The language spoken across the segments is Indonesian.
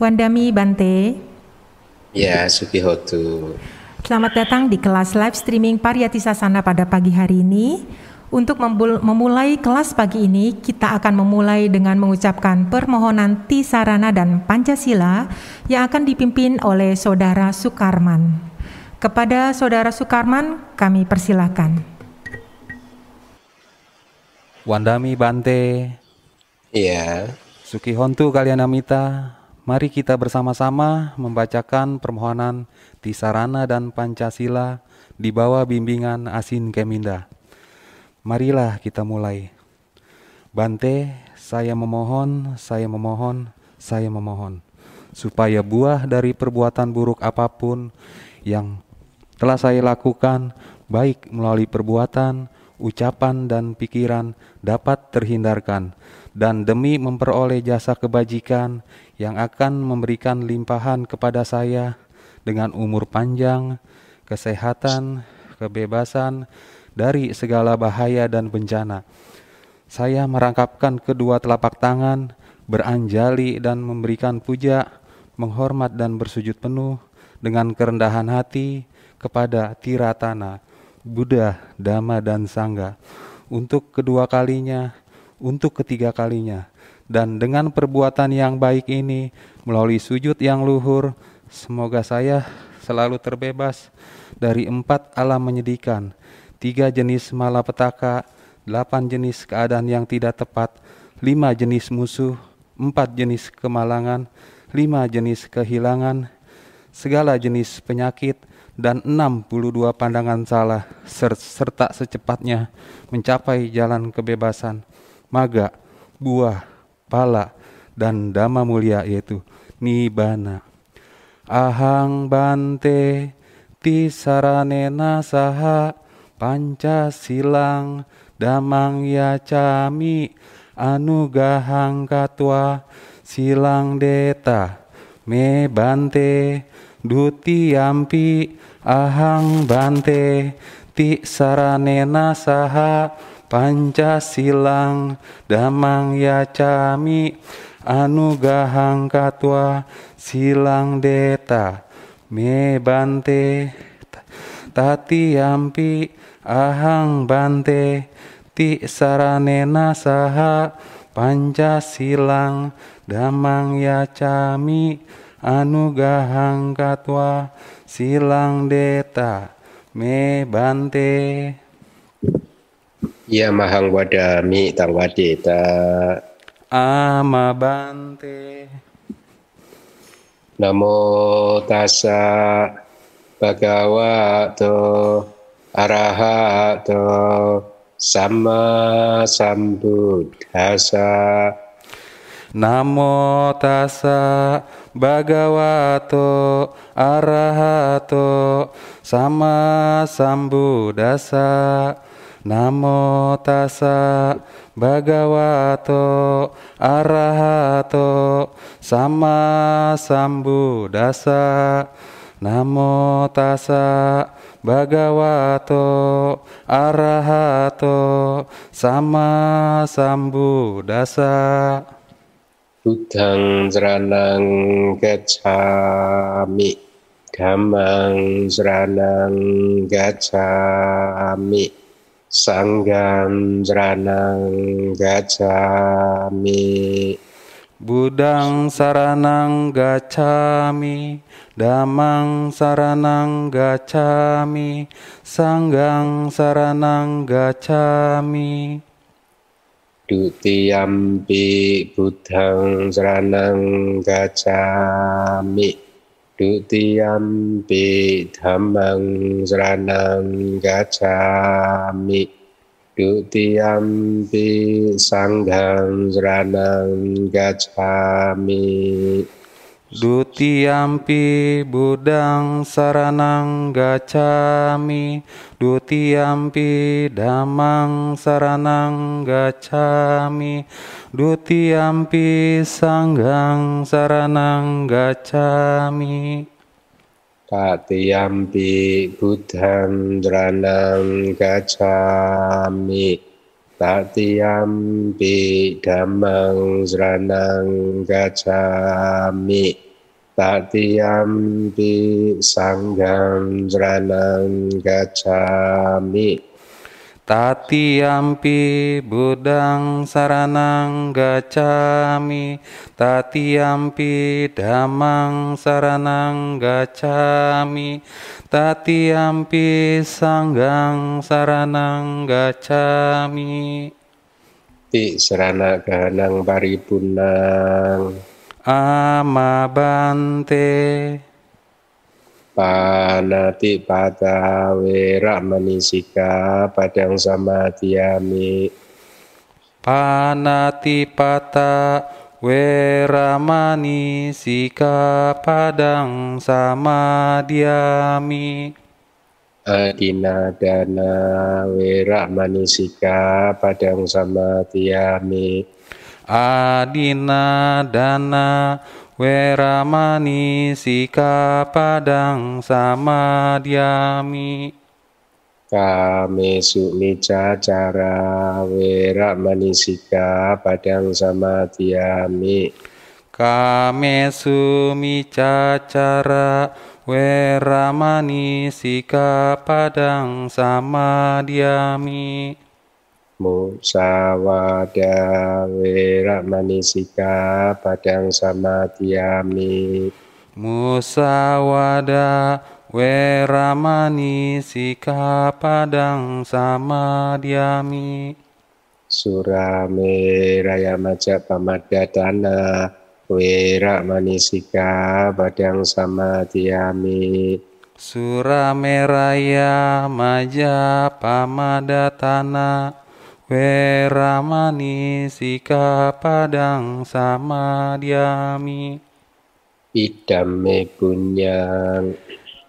Wandami Bante. Ya, Sukihotu. Selamat datang di kelas live streaming Pariyati Sasana pada pagi hari ini. Untuk memulai kelas pagi ini, kita akan memulai dengan mengucapkan permohonan Tisarana dan Pancasila yang akan dipimpin oleh Saudara Sukarman. Kepada Saudara Sukarman, kami persilakan. Wandami Bante. Iya. Sukihontu kalian amita. Mari kita bersama-sama membacakan permohonan Tisarana dan Pancasila di bawah bimbingan Asin Keminda. Marilah kita mulai. Bante, saya memohon, saya memohon, saya memohon, supaya buah dari perbuatan buruk apa pun yang telah saya lakukan, baik melalui perbuatan, ucapan, dan pikiran, dapat terhindarkan, dan demi memperoleh jasa kebajikan yang akan memberikan limpahan kepada saya dengan umur panjang, kesehatan, kebebasan, dari segala bahaya dan bencana. Saya merangkapkan kedua telapak tangan, beranjali dan memberikan puja, menghormat dan bersujud penuh dengan kerendahan hati kepada Tiratana, Buddha, Dhamma dan Sangga untuk kedua kalinya, untuk ketiga kalinya. Dan dengan perbuatan yang baik ini, melalui sujud yang luhur, semoga saya selalu terbebas dari empat alam menyedihkan, tiga jenis malapetaka, delapan jenis keadaan yang tidak tepat, lima jenis musuh, empat jenis kemalangan, lima jenis kehilangan, segala jenis penyakit, dan enam puluh dua pandangan salah, serta secepatnya mencapai jalan kebebasan, maga, buah, pala, dan dhamma mulia yaitu nibana. Ahang bante tisaranena saha Pancasilang damang ya cami anugahang katwa silang deta me bante duti ampi ahang bante ti saranena saha Pancasilang damang ya cami anugahang katwa silang deta me bante tati ampi ahang bante ti saranena saha pancasilang damang ya cami anugahang katwa silang deta me bante Ya mahang wadami tang wadeta ama bante. Namo tassa bhagavato arahato sama sambuddhasa Namo tassa bhagavato arahato sama sambuddhasa Namo tassa bhagavato arahato sama sambuddhasa Namo tassa bhagavato arahato sama sambuddhasa Buddhang saranang gacchami. Dhammang saranang gacchami Sanghang saranang gacchami Budang saranang gacami, damang saranang gacami, sanggang saranang gacami. Dutiyampi buddhang saranang gacami. Dutiyampi dhammang saranang gacami. Dutiyampi sanghang saranang gacami. Dutiyampi budang saranang gacami. Dutiyampi damang saranang gacami. Dutiyampi sanggang saranang gacami. Tatiyampi buddhang saranang gacami. Tatiyampi dhammang saranang gacami. Tatiyampi sangham saranang gacchami Tatiyampi budang saranang gacami. Tatiyampi damang saranang gacami. Tatiyampi sanggang saranang gacami. Ti sarana ganang paripurnang Amabante Panati pada wera manisika padang samadhyami. Panati pata weramani sika padang samadhyami. Adina dana wera manisika padang samadhyami. Adina dana Weramani sika padang samadhyami Kame sumita cara wera manisika padang samadhyami Kame sumica cara weramani sika padang samadhyami musawada wera manisika padang samadhyami musawada weramani sika padang samadhyami surame raya maja pamadatana wera manisika padang samadhyami Surameraya Maja Pamadatana Weramani sika padang samadhyami idame punyang.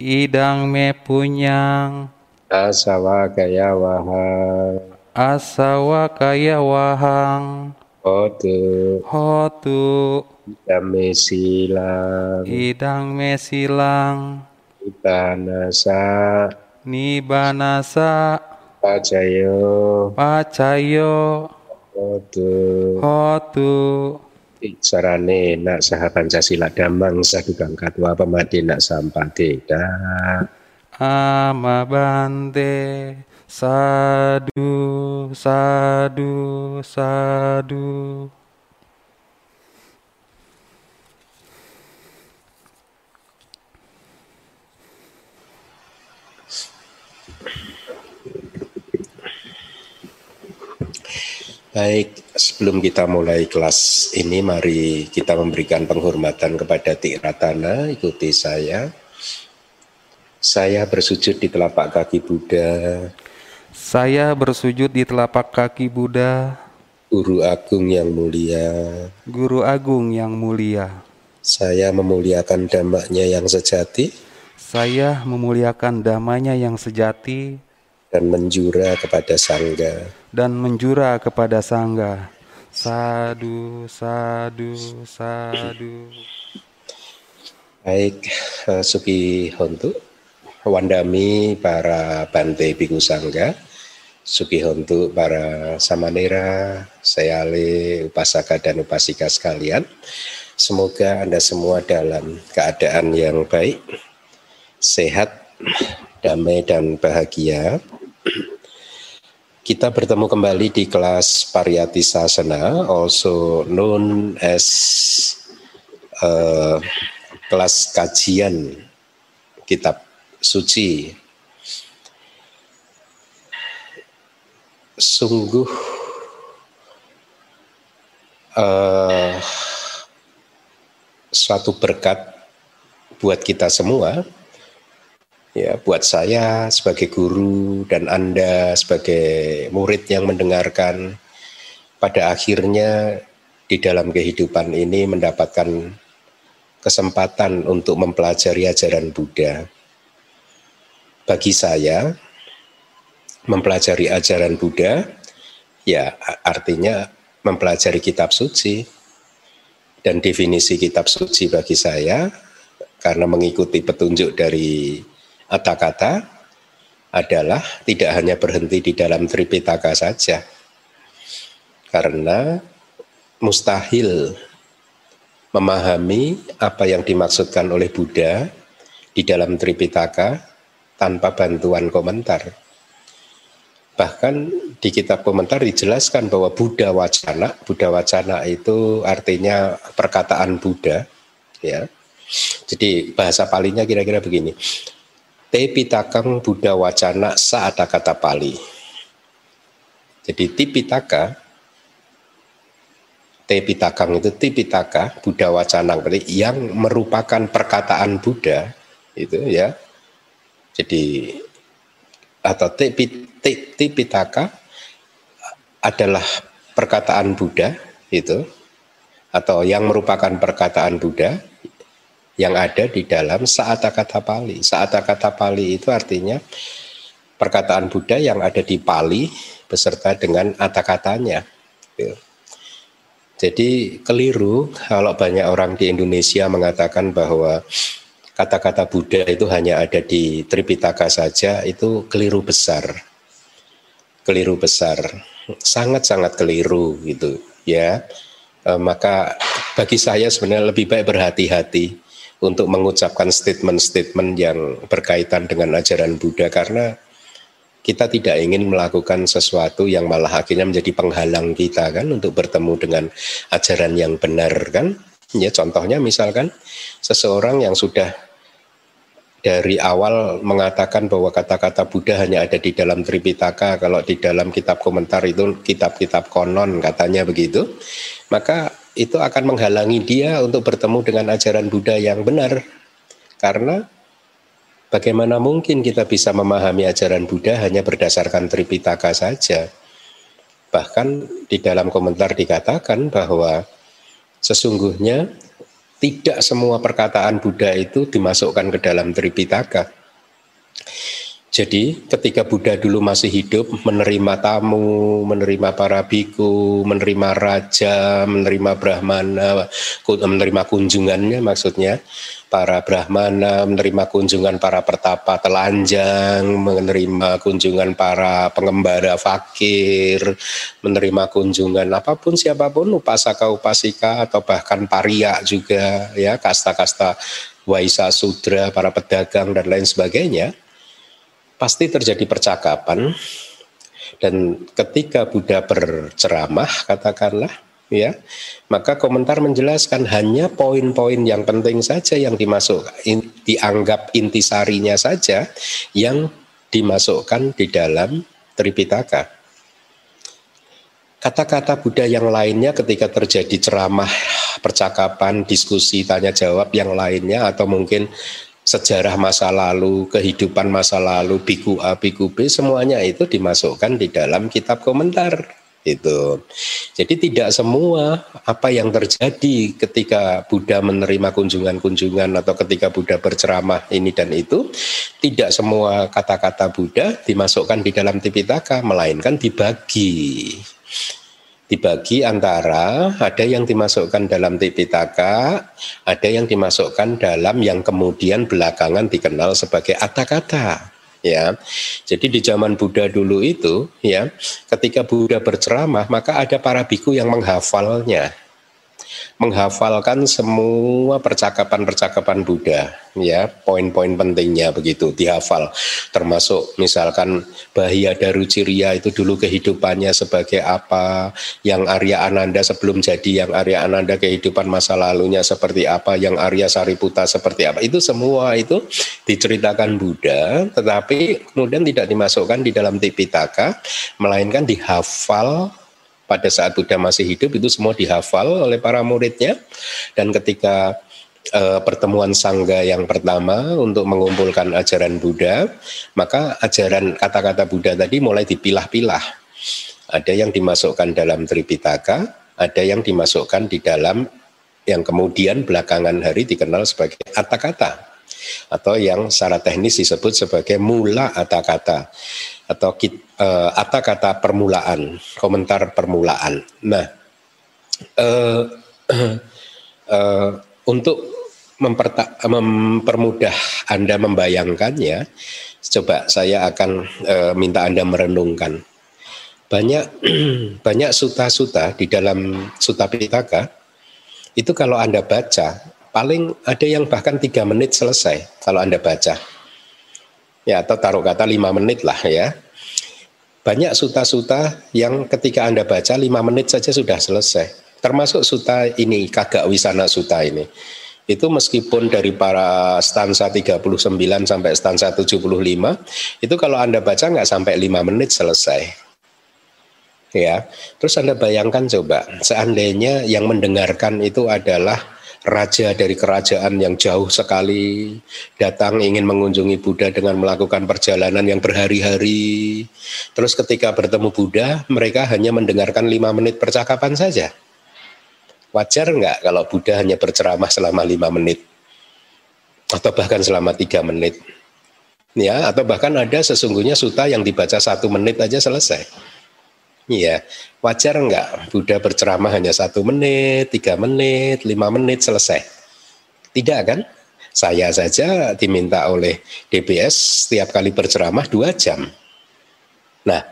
Idang me punyang. Asawa kaya wahang. Asawa kaya wahang. Otu Hotu. Idame silang. Idang me silang. Ibanasa Nibanasa pacayo Pacayo otu Hotu sarane nak saha Pancasila. Damang sadukang katwa pemadi nak sampateda Amabante Sadu Sadu Sadu Baik, sebelum kita mulai kelas ini, mari kita memberikan penghormatan kepada Tiratana. Ikuti saya. Saya bersujud di telapak kaki Buddha, Saya bersujud di telapak kaki Buddha Guru Agung yang mulia. Guru Agung yang mulia Saya memuliakan damaknya yang sejati Saya memuliakan damanya yang sejati dan menjura kepada Sangga. dan menjura kepada Sangga Sadu, sadu, sadu Baik, eh, Suki Hontu, Wandami para Bante Biku Sangga, Suki Hontu para Samanera, Sayale, Upasaka dan Upasika sekalian. Semoga Anda semua dalam keadaan yang baik, sehat, damai dan bahagia. Kita bertemu kembali di kelas Pariyati Sasana, also known as eh, kelas kajian kitab suci. Sungguh eh, suatu berkat buat kita semua ya buat saya sebagai guru dan Anda sebagai murid yang mendengarkan pada akhirnya di dalam kehidupan ini mendapatkan kesempatan untuk mempelajari ajaran Buddha. Bagi saya mempelajari ajaran Buddha ya artinya mempelajari kitab suci dan definisi kitab suci bagi saya karena mengikuti petunjuk dari kata-kata adalah tidak hanya berhenti di dalam Tripitaka saja. Karena mustahil memahami apa yang dimaksudkan oleh Buddha di dalam Tripitaka tanpa bantuan komentar. Bahkan di kitab komentar dijelaskan bahwa Buddha wacana, Buddha wacana itu artinya perkataan Buddha, ya. Jadi bahasa palinya kira-kira begini. Te pitakang Buddha wacana saat kata pali. Jadi tipitaka Te pitakang itu tipitaka Buddha wacana yang merupakan perkataan Buddha itu ya. Jadi atau Tipitaka adalah perkataan Buddha itu atau yang merupakan perkataan Buddha yang ada di dalam saat kata Pali. Saat kata Pali itu artinya perkataan Buddha yang ada di Pali beserta dengan kata-katanya. Jadi keliru kalau banyak orang di Indonesia mengatakan bahwa kata-kata Buddha itu hanya ada di Tripitaka saja, itu keliru besar. Keliru besar. Sangat-sangat keliru gitu, ya. E, maka bagi saya sebenarnya lebih baik berhati-hati untuk mengucapkan statement-statement yang berkaitan dengan ajaran Buddha karena kita tidak ingin melakukan sesuatu yang malah akhirnya menjadi penghalang kita kan untuk bertemu dengan ajaran yang benar kan. Ya contohnya misalkan seseorang yang sudah dari awal mengatakan bahwa kata-kata Buddha hanya ada di dalam Tripitaka, kalau di dalam kitab komentar itu kitab-kitab konon katanya begitu, maka itu akan menghalangi dia untuk bertemu dengan ajaran Buddha yang benar. Karena bagaimana mungkin kita bisa memahami ajaran Buddha hanya berdasarkan Tripitaka saja. Bahkan di dalam komentar dikatakan bahwa Sesungguhnya tidak semua perkataan Buddha itu dimasukkan ke dalam Tripitaka. Jadi ketika Buddha dulu masih hidup menerima tamu, menerima para biku, menerima raja, menerima brahmana, menerima kunjungannya maksudnya, para brahmana, menerima kunjungan para pertapa telanjang, menerima kunjungan para pengembara fakir, menerima kunjungan apa pun siapa pun upasaka upasika atau bahkan paria juga ya kasta-kasta waisa sudra, para pedagang dan lain sebagainya. Pasti terjadi percakapan dan ketika Buddha berceramah katakanlah ya maka komentar menjelaskan hanya poin-poin yang penting saja yang dimasuk dianggap intisarinya saja yang dimasukkan di dalam Tripitaka. Kata-kata Buddha yang lainnya ketika terjadi ceramah, percakapan, diskusi, tanya jawab yang lainnya atau mungkin sejarah masa lalu, kehidupan masa lalu, biku A, biku B, semuanya itu dimasukkan di dalam kitab komentar itu. Jadi tidak semua apa yang terjadi ketika Buddha menerima kunjungan-kunjungan atau ketika Buddha berceramah ini dan itu tidak semua kata-kata Buddha dimasukkan di dalam Tipitaka melainkan dibagi. Dibagi antara ada yang dimasukkan dalam Tipitaka, ada yang dimasukkan dalam yang kemudian belakangan dikenal sebagai kata-kata ya. Jadi di zaman Buddha dulu itu ya, ketika Buddha berceramah maka ada para biku yang menghafalnya menghafalkan semua percakapan-percakapan Buddha ya poin-poin pentingnya begitu dihafal. Termasuk misalkan Bahia Daruciria itu dulu kehidupannya sebagai apa yang Arya Ananda sebelum jadi yang Arya Ananda kehidupan masa lalunya seperti apa yang Arya Sariputa seperti apa. Itu semua itu diceritakan Buddha tetapi kemudian tidak dimasukkan di dalam Tipitaka melainkan dihafal pada saat Buddha masih hidup itu semua dihafal oleh para muridnya dan ketika uh, pertemuan sangga yang pertama untuk mengumpulkan ajaran Buddha, maka ajaran kata-kata Buddha tadi mulai dipilah-pilah. Ada yang dimasukkan dalam Tripitaka, ada yang dimasukkan di dalam yang kemudian belakangan hari dikenal sebagai kata-kata atau yang secara teknis disebut sebagai mula kata-kata atau uh, kata permulaan, komentar permulaan. Nah, uh, uh, untuk mempermudah Anda membayangkannya, coba saya akan uh, minta Anda merenungkan. Banyak banyak suta-suta di dalam Suta Pitaka itu kalau Anda baca, paling ada yang bahkan tiga menit selesai kalau Anda baca. Ya, atau taruh kata lima menit lah ya. Banyak suta-suta yang ketika Anda baca lima menit saja sudah selesai. Termasuk suta ini, kagak wisana suta ini. Itu meskipun dari para stansa 39 sampai stansa 75, itu kalau Anda baca nggak sampai lima menit selesai ya. Terus Anda bayangkan coba, seandainya yang mendengarkan itu adalah raja dari kerajaan yang jauh sekali datang ingin mengunjungi Buddha dengan melakukan perjalanan yang berhari-hari. Terus ketika bertemu Buddha, mereka hanya mendengarkan lima menit percakapan saja. Wajar nggak kalau Buddha hanya berceramah selama lima menit? Atau bahkan selama tiga menit? Ya, atau bahkan ada sesungguhnya suta yang dibaca satu menit aja selesai. Iya, wajar enggak Buddha berceramah hanya satu menit, tiga menit, lima menit selesai? Tidak kan? Saya saja diminta oleh DBS setiap kali berceramah dua jam. Nah,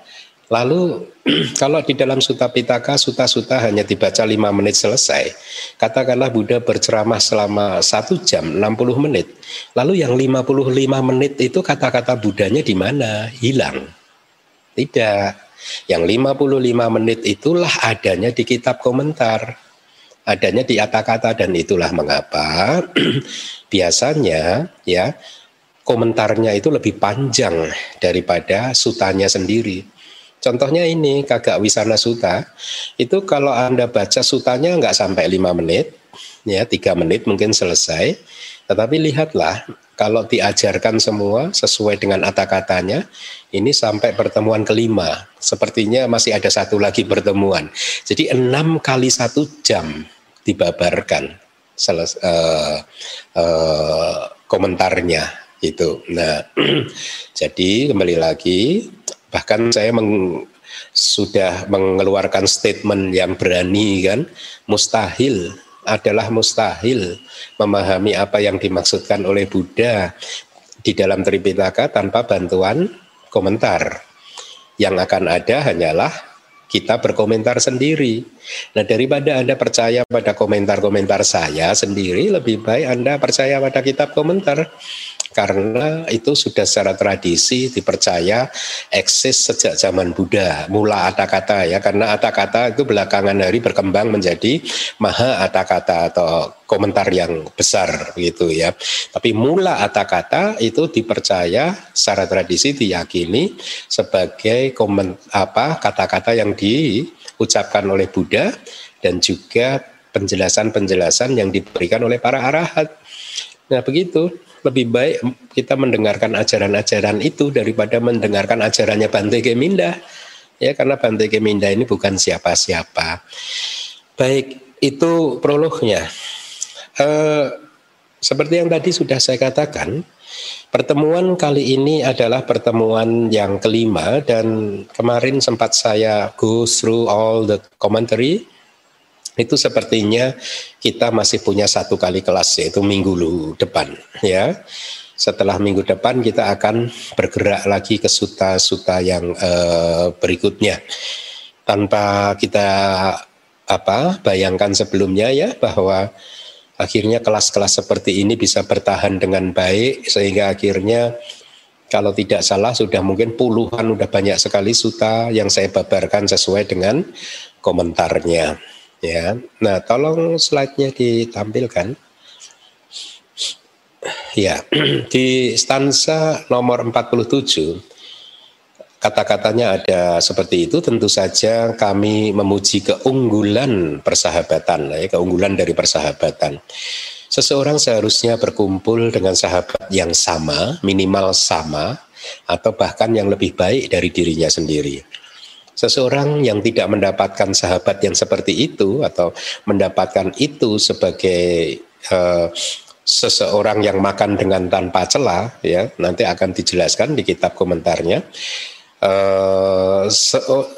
lalu kalau di dalam Sutta Pitaka, Suta-Suta hanya dibaca lima menit selesai. Katakanlah Buddha berceramah selama satu jam, 60 menit. Lalu yang 55 menit itu kata-kata Buddhanya di mana? Hilang. Tidak yang 55 menit itulah adanya di kitab komentar. Adanya di kata-kata dan itulah mengapa biasanya ya komentarnya itu lebih panjang daripada sutanya sendiri. Contohnya ini kagak wisana suta itu kalau anda baca sutanya nggak sampai lima menit ya tiga menit mungkin selesai. Tetapi lihatlah kalau diajarkan semua sesuai dengan kata-katanya, ini sampai pertemuan kelima. Sepertinya masih ada satu lagi pertemuan. Jadi enam kali satu jam dibabarkan seles, uh, uh, komentarnya itu. Nah, jadi kembali lagi, bahkan saya meng, sudah mengeluarkan statement yang berani kan, mustahil adalah mustahil memahami apa yang dimaksudkan oleh Buddha di dalam Tripitaka tanpa bantuan komentar. Yang akan ada hanyalah kita berkomentar sendiri. Nah, daripada Anda percaya pada komentar-komentar saya sendiri, lebih baik Anda percaya pada kitab komentar karena itu sudah secara tradisi dipercaya eksis sejak zaman Buddha. Mula kata-kata ya karena kata-kata itu belakangan hari berkembang menjadi maha kata-kata atau komentar yang besar begitu ya. Tapi mula kata-kata itu dipercaya secara tradisi diyakini sebagai komen apa kata-kata yang diucapkan oleh Buddha dan juga penjelasan-penjelasan yang diberikan oleh para arahat. Nah begitu lebih baik kita mendengarkan ajaran-ajaran itu daripada mendengarkan ajarannya Bante Keminda. Ya, karena Bante Keminda ini bukan siapa-siapa. Baik, itu prolognya. Eh, seperti yang tadi sudah saya katakan, pertemuan kali ini adalah pertemuan yang kelima dan kemarin sempat saya go through all the commentary itu sepertinya kita masih punya satu kali kelas yaitu minggu depan ya setelah minggu depan kita akan bergerak lagi ke suta-suta yang uh, berikutnya tanpa kita apa bayangkan sebelumnya ya bahwa akhirnya kelas-kelas seperti ini bisa bertahan dengan baik sehingga akhirnya kalau tidak salah sudah mungkin puluhan sudah banyak sekali suta yang saya babarkan sesuai dengan komentarnya. Ya, nah tolong slide-nya ditampilkan. Ya, di stansa nomor 47 kata-katanya ada seperti itu tentu saja kami memuji keunggulan persahabatan ya, keunggulan dari persahabatan. Seseorang seharusnya berkumpul dengan sahabat yang sama, minimal sama atau bahkan yang lebih baik dari dirinya sendiri. Seseorang yang tidak mendapatkan sahabat yang seperti itu atau mendapatkan itu sebagai uh, seseorang yang makan dengan tanpa celah ya nanti akan dijelaskan di kitab komentarnya. Uh, se uh,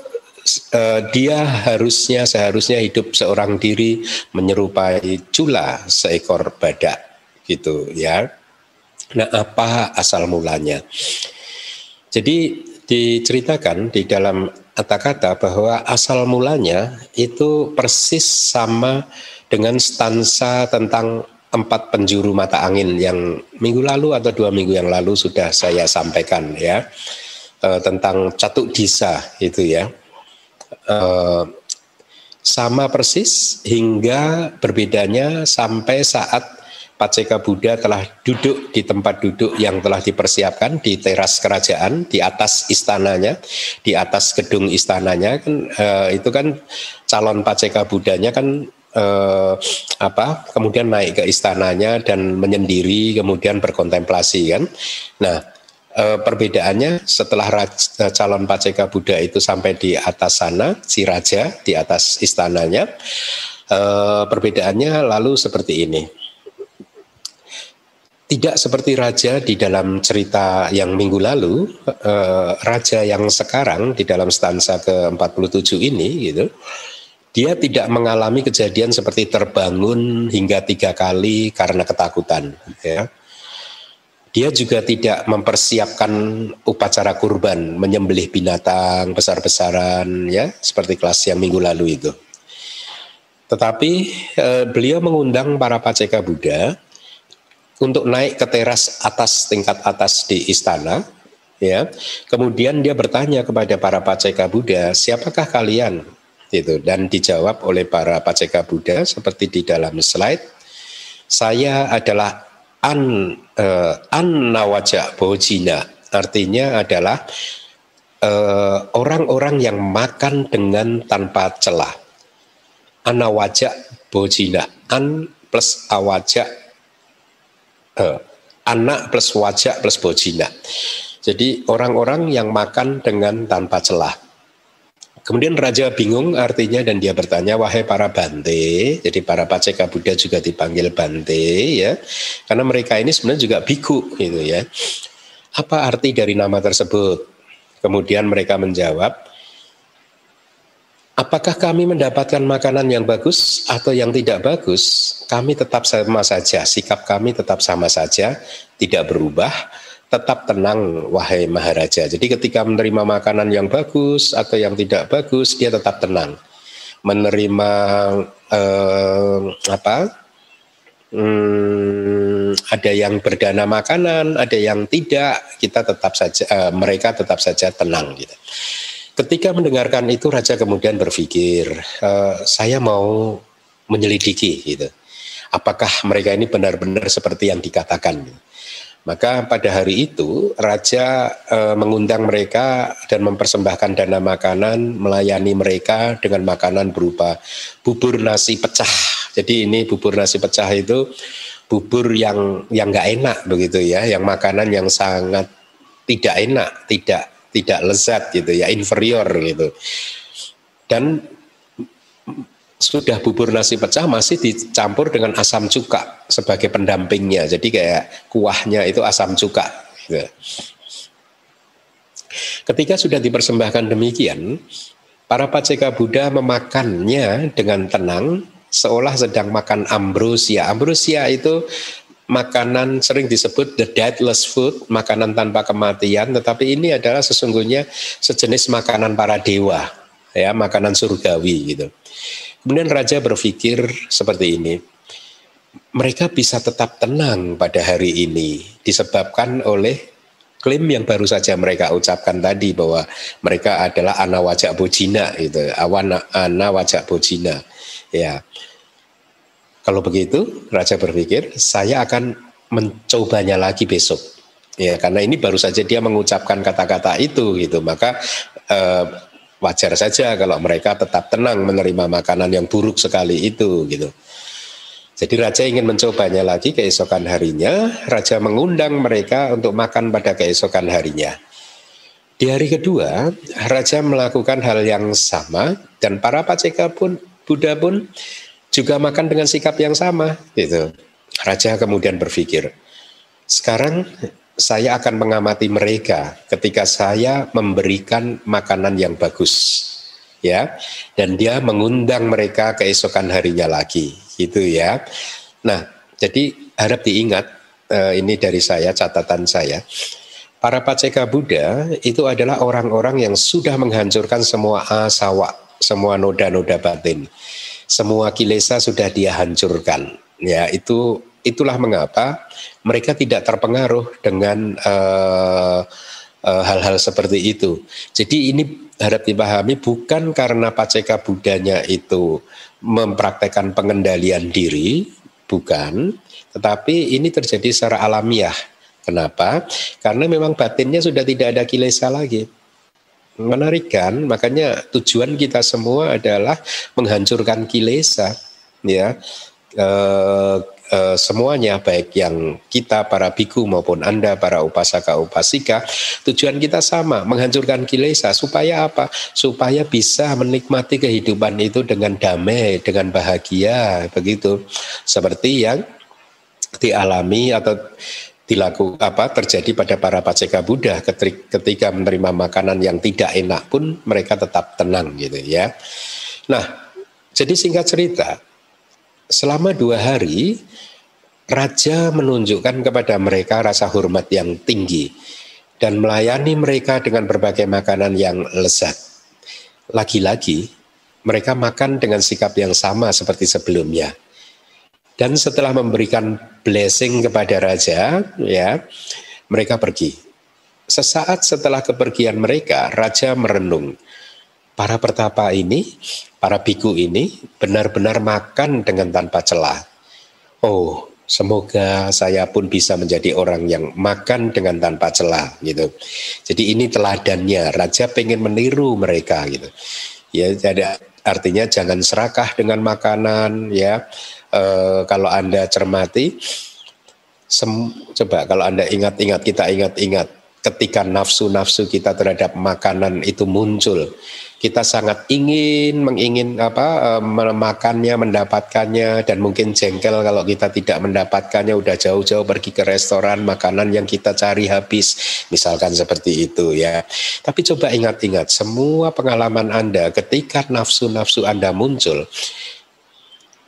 dia harusnya seharusnya hidup seorang diri menyerupai cula seekor badak gitu ya. Nah apa asal mulanya? Jadi diceritakan di dalam kata-kata bahwa asal mulanya itu persis sama dengan stansa tentang empat penjuru mata angin yang minggu lalu atau dua minggu yang lalu sudah saya sampaikan ya. E, tentang catuk disa itu ya. E, sama persis hingga berbedanya sampai saat Paceka Buddha telah duduk di tempat duduk yang telah dipersiapkan di teras kerajaan di atas istananya di atas gedung istananya. Kan e, itu kan calon Paceka Buddhanya kan eh, apa kemudian naik ke istananya dan menyendiri kemudian berkontemplasi kan? Nah eh, perbedaannya setelah raja, eh, calon paceka Buddha itu sampai di atas sana si raja di atas istananya eh, perbedaannya lalu seperti ini tidak seperti raja di dalam cerita yang minggu lalu, eh, raja yang sekarang di dalam stansa ke-47 ini gitu, dia tidak mengalami kejadian seperti terbangun hingga tiga kali karena ketakutan. Ya. Dia juga tidak mempersiapkan upacara kurban, menyembelih binatang besar-besaran, ya, seperti kelas yang minggu lalu itu. Tetapi eh, beliau mengundang para paceka Buddha untuk naik ke teras atas tingkat atas di istana, ya. Kemudian dia bertanya kepada para paceka Buddha, siapakah kalian? itu dan dijawab oleh para paceka Buddha seperti di dalam slide saya adalah an uh, an nawaja bojina artinya adalah eh, orang-orang uh, yang makan dengan tanpa celah anawaja bojina an plus awaja uh, anak plus wajak plus bojina jadi orang-orang yang makan dengan tanpa celah Kemudian raja bingung artinya dan dia bertanya wahai para bante, jadi para paceka Buddha juga dipanggil bante ya. Karena mereka ini sebenarnya juga biku gitu ya. Apa arti dari nama tersebut? Kemudian mereka menjawab, apakah kami mendapatkan makanan yang bagus atau yang tidak bagus? Kami tetap sama saja, sikap kami tetap sama saja, tidak berubah tetap tenang wahai Maharaja. Jadi ketika menerima makanan yang bagus atau yang tidak bagus dia tetap tenang. Menerima eh, apa? Hmm, ada yang berdana makanan, ada yang tidak, kita tetap saja eh, mereka tetap saja tenang gitu. Ketika mendengarkan itu raja kemudian berpikir, eh, saya mau menyelidiki gitu. Apakah mereka ini benar-benar seperti yang dikatakan? Maka pada hari itu raja e, mengundang mereka dan mempersembahkan dana makanan melayani mereka dengan makanan berupa bubur nasi pecah. Jadi ini bubur nasi pecah itu bubur yang yang nggak enak begitu ya, yang makanan yang sangat tidak enak, tidak tidak lezat gitu ya, inferior gitu. Dan sudah bubur nasi pecah masih dicampur dengan asam cuka sebagai pendampingnya. Jadi kayak kuahnya itu asam cuka. Gitu. Ketika sudah dipersembahkan demikian, para paceka Buddha memakannya dengan tenang seolah sedang makan ambrosia. Ambrosia itu makanan sering disebut the deathless food, makanan tanpa kematian, tetapi ini adalah sesungguhnya sejenis makanan para dewa, ya, makanan surgawi gitu. Kemudian raja berpikir seperti ini. Mereka bisa tetap tenang pada hari ini disebabkan oleh klaim yang baru saja mereka ucapkan tadi bahwa mereka adalah anak wajak bojina itu, awan anak wajak bojina. Ya. Kalau begitu, raja berpikir saya akan mencobanya lagi besok. Ya, karena ini baru saja dia mengucapkan kata-kata itu gitu. Maka eh, wajar saja kalau mereka tetap tenang menerima makanan yang buruk sekali itu gitu. Jadi raja ingin mencobanya lagi keesokan harinya, raja mengundang mereka untuk makan pada keesokan harinya. Di hari kedua, raja melakukan hal yang sama dan para paceka pun Buddha pun juga makan dengan sikap yang sama gitu. Raja kemudian berpikir, sekarang saya akan mengamati mereka ketika saya memberikan makanan yang bagus ya dan dia mengundang mereka keesokan harinya lagi gitu ya. Nah jadi harap diingat eh, ini dari saya catatan saya. Para paceka Buddha itu adalah orang-orang yang sudah menghancurkan semua asawa semua noda-noda batin semua kilesa sudah dia hancurkan. Ya, itu itulah mengapa mereka tidak terpengaruh dengan uh, uh, hal-hal seperti itu. Jadi ini harap dipahami bukan karena Paceka Budanya itu mempraktekkan pengendalian diri, bukan, tetapi ini terjadi secara alamiah. Kenapa? Karena memang batinnya sudah tidak ada kilesa lagi menarik kan makanya tujuan kita semua adalah menghancurkan kilesa ya. E, e, semuanya baik yang kita para biku maupun anda para upasaka upasika tujuan kita sama menghancurkan kilesa. Supaya apa? Supaya bisa menikmati kehidupan itu dengan damai dengan bahagia begitu. Seperti yang dialami atau dilakukan apa terjadi pada para paceka Buddha ketika menerima makanan yang tidak enak pun mereka tetap tenang gitu ya. Nah, jadi singkat cerita, selama dua hari raja menunjukkan kepada mereka rasa hormat yang tinggi dan melayani mereka dengan berbagai makanan yang lezat. Lagi-lagi mereka makan dengan sikap yang sama seperti sebelumnya dan setelah memberikan blessing kepada raja, ya, mereka pergi. Sesaat setelah kepergian mereka, raja merenung. Para pertapa ini, para biku ini benar-benar makan dengan tanpa celah. Oh, semoga saya pun bisa menjadi orang yang makan dengan tanpa celah gitu. Jadi ini teladannya, raja pengen meniru mereka gitu. Ya, jadi artinya jangan serakah dengan makanan ya e, kalau Anda cermati, sem, coba kalau Anda ingat-ingat, kita ingat-ingat ketika nafsu-nafsu kita terhadap makanan itu muncul, kita sangat ingin mengingin apa eh, memakannya, mendapatkannya dan mungkin jengkel kalau kita tidak mendapatkannya udah jauh-jauh pergi ke restoran makanan yang kita cari habis, misalkan seperti itu ya. Tapi coba ingat-ingat semua pengalaman Anda ketika nafsu-nafsu Anda muncul,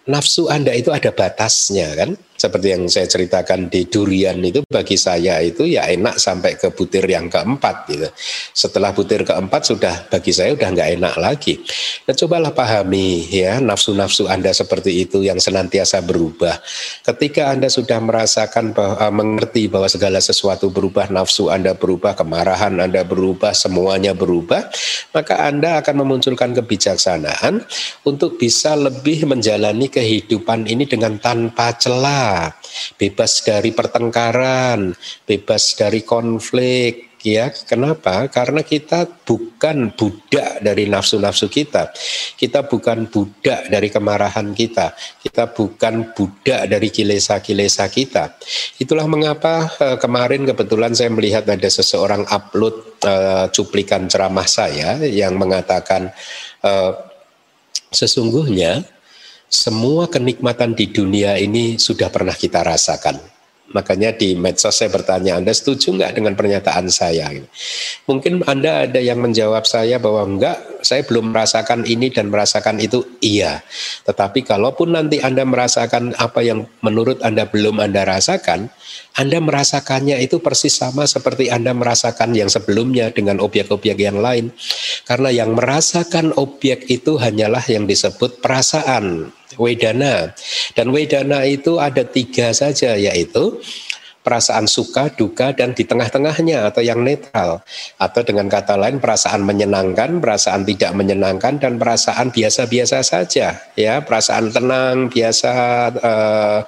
nafsu Anda itu ada batasnya kan seperti yang saya ceritakan di durian itu bagi saya itu ya enak sampai ke butir yang keempat gitu. Setelah butir keempat sudah bagi saya udah nggak enak lagi. Nah cobalah pahami ya nafsu-nafsu Anda seperti itu yang senantiasa berubah. Ketika Anda sudah merasakan bahwa, eh, mengerti bahwa segala sesuatu berubah, nafsu Anda berubah, kemarahan Anda berubah, semuanya berubah, maka Anda akan memunculkan kebijaksanaan untuk bisa lebih menjalani kehidupan ini dengan tanpa celah bebas dari pertengkaran, bebas dari konflik, ya. Kenapa? Karena kita bukan budak dari nafsu-nafsu kita. Kita bukan budak dari kemarahan kita. Kita bukan budak dari kilesa-kilesa kita. Itulah mengapa eh, kemarin kebetulan saya melihat ada seseorang upload uh, cuplikan ceramah saya yang mengatakan uh, sesungguhnya semua kenikmatan di dunia ini sudah pernah kita rasakan. Makanya di medsos saya bertanya, Anda setuju nggak dengan pernyataan saya? Mungkin Anda ada yang menjawab saya bahwa enggak, saya belum merasakan ini dan merasakan itu, iya. Tetapi kalaupun nanti Anda merasakan apa yang menurut Anda belum Anda rasakan, Anda merasakannya itu persis sama seperti Anda merasakan yang sebelumnya dengan objek-objek yang lain. Karena yang merasakan objek itu hanyalah yang disebut perasaan wedana. Dan wedana itu ada tiga saja yaitu perasaan suka, duka, dan di tengah-tengahnya atau yang netral. Atau dengan kata lain perasaan menyenangkan, perasaan tidak menyenangkan, dan perasaan biasa-biasa saja. ya Perasaan tenang, biasa, uh,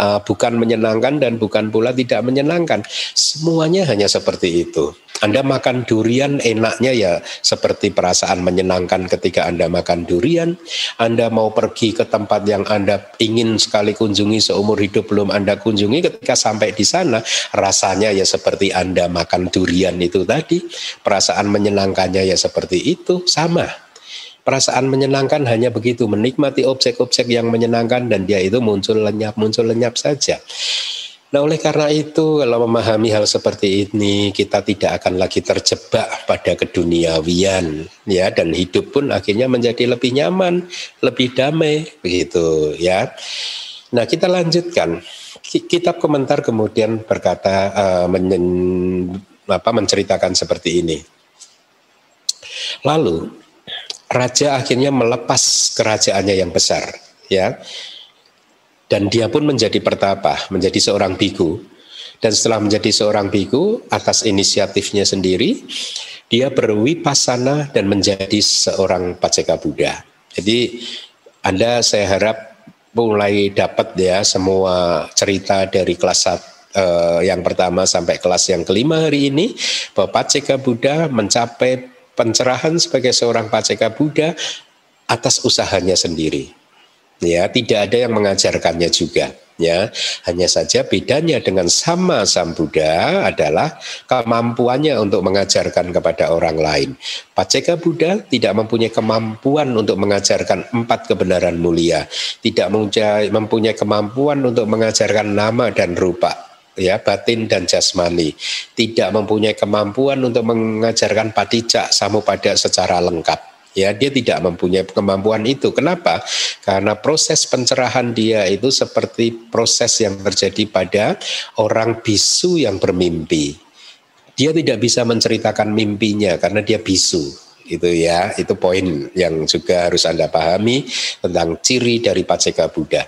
uh, bukan menyenangkan dan bukan pula tidak menyenangkan. Semuanya hanya seperti itu. Anda makan durian enaknya ya seperti perasaan menyenangkan ketika Anda makan durian. Anda mau pergi ke tempat yang Anda ingin sekali kunjungi seumur hidup belum Anda kunjungi ketika sampai di sana rasanya ya seperti Anda makan durian itu tadi. Perasaan menyenangkannya ya seperti itu sama. Perasaan menyenangkan hanya begitu, menikmati objek-objek yang menyenangkan dan dia itu muncul lenyap, muncul lenyap saja. Nah, oleh karena itu, kalau memahami hal seperti ini, kita tidak akan lagi terjebak pada keduniawian, ya, dan hidup pun akhirnya menjadi lebih nyaman, lebih damai, begitu, ya. Nah, kita lanjutkan. Kitab komentar kemudian berkata, uh, menyen, apa, menceritakan seperti ini. Lalu, raja akhirnya melepas kerajaannya yang besar, ya. Dan dia pun menjadi pertapa, menjadi seorang biku. Dan setelah menjadi seorang biku atas inisiatifnya sendiri, dia berwipasana dan menjadi seorang paceka Buddha. Jadi Anda saya harap mulai dapat ya semua cerita dari kelas uh, yang pertama sampai kelas yang kelima hari ini bahwa Paceka Buddha mencapai pencerahan sebagai seorang Paceka Buddha atas usahanya sendiri. Ya, tidak ada yang mengajarkannya juga. Ya, hanya saja bedanya dengan sama Sam Buddha adalah kemampuannya untuk mengajarkan kepada orang lain. Paceka Buddha tidak mempunyai kemampuan untuk mengajarkan empat kebenaran mulia, tidak mempunyai kemampuan untuk mengajarkan nama dan rupa, ya batin dan jasmani tidak mempunyai kemampuan untuk mengajarkan patijak samupada secara lengkap ya dia tidak mempunyai kemampuan itu. Kenapa? Karena proses pencerahan dia itu seperti proses yang terjadi pada orang bisu yang bermimpi. Dia tidak bisa menceritakan mimpinya karena dia bisu. Itu ya, itu poin yang juga harus Anda pahami tentang ciri dari Paceka Buddha.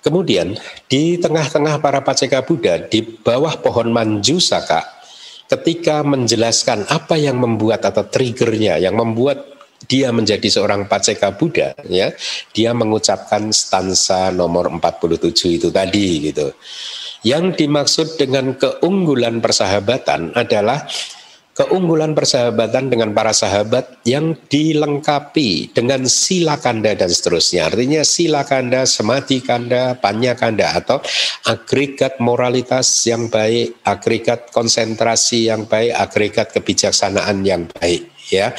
Kemudian di tengah-tengah para Paceka Buddha di bawah pohon Manjusaka ketika menjelaskan apa yang membuat atau triggernya yang membuat dia menjadi seorang paceka Buddha ya dia mengucapkan stansa nomor 47 itu tadi gitu. Yang dimaksud dengan keunggulan persahabatan adalah keunggulan persahabatan dengan para sahabat yang dilengkapi dengan sila kanda dan seterusnya. Artinya sila kanda, semati kanda, panya kanda atau agregat moralitas yang baik, agregat konsentrasi yang baik, agregat kebijaksanaan yang baik ya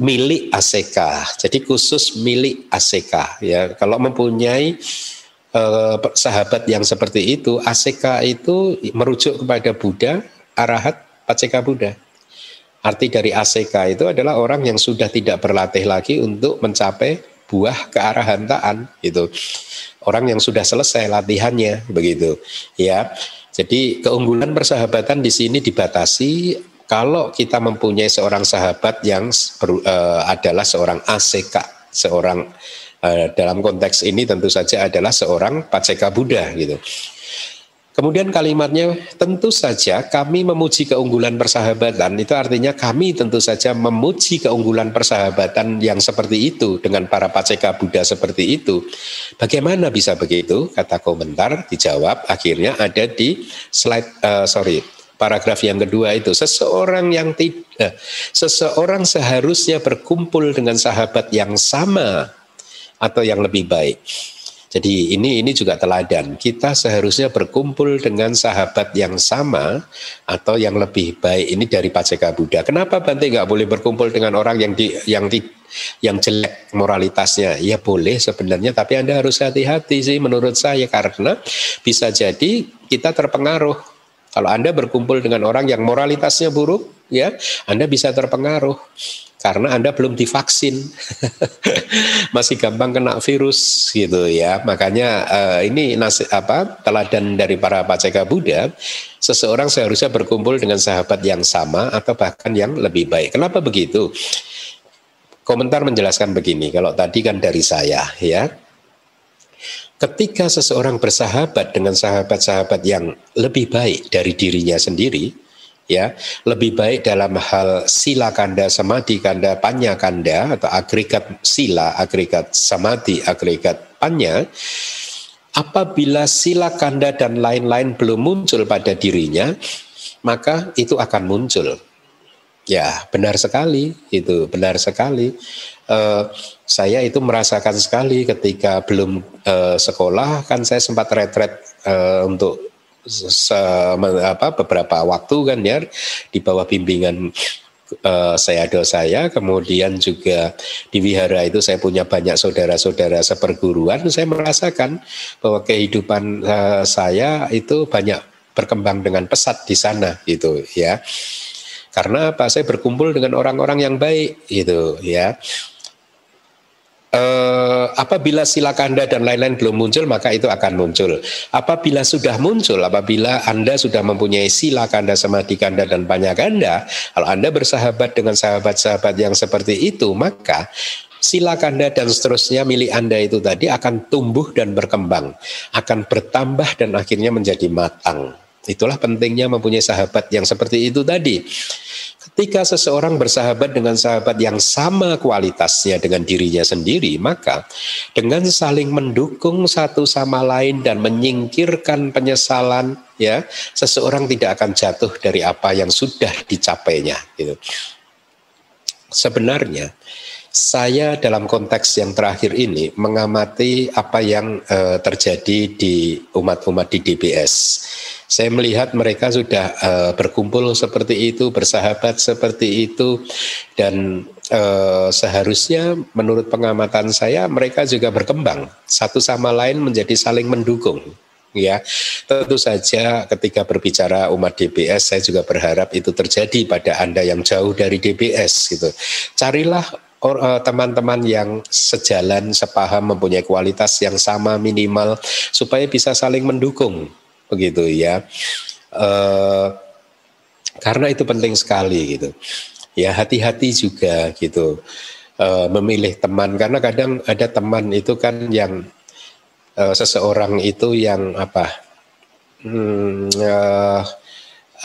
milik ACK. Jadi khusus milik ACK ya. Kalau mempunyai eh, sahabat yang seperti itu, ACK itu merujuk kepada Buddha, Arahat, Paceka Buddha. Arti dari ACK itu adalah orang yang sudah tidak berlatih lagi untuk mencapai buah kearahantaan itu. Orang yang sudah selesai latihannya begitu. Ya. Jadi keunggulan persahabatan di sini dibatasi kalau kita mempunyai seorang sahabat yang uh, adalah seorang ACK, seorang uh, dalam konteks ini tentu saja adalah seorang Paceka Buddha gitu. Kemudian kalimatnya tentu saja kami memuji keunggulan persahabatan itu artinya kami tentu saja memuji keunggulan persahabatan yang seperti itu dengan para paceka Buddha seperti itu. Bagaimana bisa begitu? Kata komentar dijawab akhirnya ada di slide uh, sorry paragraf yang kedua itu seseorang yang tidak seseorang seharusnya berkumpul dengan sahabat yang sama atau yang lebih baik. Jadi ini ini juga teladan. Kita seharusnya berkumpul dengan sahabat yang sama atau yang lebih baik. Ini dari Paceka Buddha. Kenapa Bante nggak boleh berkumpul dengan orang yang di, yang di, yang jelek moralitasnya? Ya boleh sebenarnya, tapi Anda harus hati-hati sih menurut saya karena bisa jadi kita terpengaruh. Kalau Anda berkumpul dengan orang yang moralitasnya buruk, ya Anda bisa terpengaruh karena Anda belum divaksin. Masih gampang kena virus gitu ya. Makanya uh, ini nasi, apa teladan dari para paceka Buddha, seseorang seharusnya berkumpul dengan sahabat yang sama atau bahkan yang lebih baik. Kenapa begitu? Komentar menjelaskan begini, kalau tadi kan dari saya ya. Ketika seseorang bersahabat dengan sahabat-sahabat yang lebih baik dari dirinya sendiri, ya. Lebih baik dalam hal sila kanda samadhi kanda panya kanda atau agregat sila agregat samadhi agregat panya apabila sila kanda dan lain-lain belum muncul pada dirinya maka itu akan muncul. Ya benar sekali itu benar sekali. Uh, saya itu merasakan sekali ketika belum uh, sekolah kan saya sempat retret uh, untuk se, apa, beberapa waktu kan ya di bawah bimbingan uh, saya ada saya. Kemudian juga di wihara itu saya punya banyak saudara-saudara seperguruan. Saya merasakan bahwa kehidupan uh, saya itu banyak berkembang dengan pesat di sana gitu ya. Karena apa? Saya berkumpul dengan orang-orang yang baik gitu ya eh, apabila sila kanda dan lain-lain belum muncul maka itu akan muncul. Apabila sudah muncul, apabila Anda sudah mempunyai sila kanda, samadhi kanda dan banyak kanda, kalau Anda bersahabat dengan sahabat-sahabat yang seperti itu, maka sila kanda dan seterusnya milik Anda itu tadi akan tumbuh dan berkembang, akan bertambah dan akhirnya menjadi matang. Itulah pentingnya mempunyai sahabat yang seperti itu tadi. Ketika seseorang bersahabat dengan sahabat yang sama kualitasnya dengan dirinya sendiri, maka dengan saling mendukung satu sama lain dan menyingkirkan penyesalan, ya, seseorang tidak akan jatuh dari apa yang sudah dicapainya. Gitu. Sebenarnya saya dalam konteks yang terakhir ini mengamati apa yang uh, terjadi di umat-umat di DBS. Saya melihat mereka sudah uh, berkumpul seperti itu, bersahabat seperti itu, dan uh, seharusnya menurut pengamatan saya mereka juga berkembang satu sama lain menjadi saling mendukung ya. Tentu saja ketika berbicara umat DBS saya juga berharap itu terjadi pada Anda yang jauh dari DBS gitu. Carilah Eh, teman-teman yang sejalan, sepaham, mempunyai kualitas yang sama minimal supaya bisa saling mendukung, begitu ya. Uh, karena itu penting sekali gitu. Ya hati-hati juga gitu uh, memilih teman karena kadang ada teman itu kan yang uh, seseorang itu yang apa? Hmm, uh,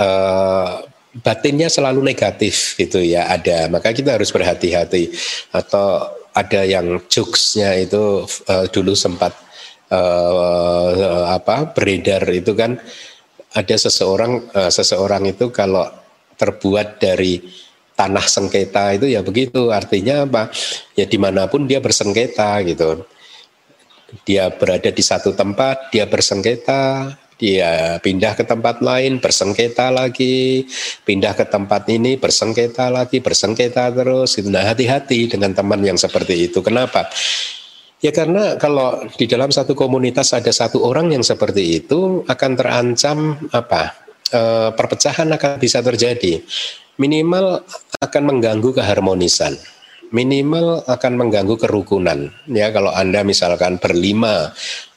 uh, batinnya selalu negatif gitu ya ada. Maka kita harus berhati-hati. Atau ada yang jokesnya itu uh, dulu sempat uh, apa beredar itu kan ada seseorang uh, seseorang itu kalau terbuat dari tanah sengketa itu ya begitu. Artinya apa? Ya di mana pun dia bersengketa gitu. Dia berada di satu tempat dia bersengketa dia pindah ke tempat lain bersengketa lagi, pindah ke tempat ini bersengketa lagi, bersengketa terus. Nah hati-hati dengan teman yang seperti itu. Kenapa? Ya karena kalau di dalam satu komunitas ada satu orang yang seperti itu akan terancam apa? E, perpecahan akan bisa terjadi. Minimal akan mengganggu keharmonisan minimal akan mengganggu kerukunan ya kalau anda misalkan berlima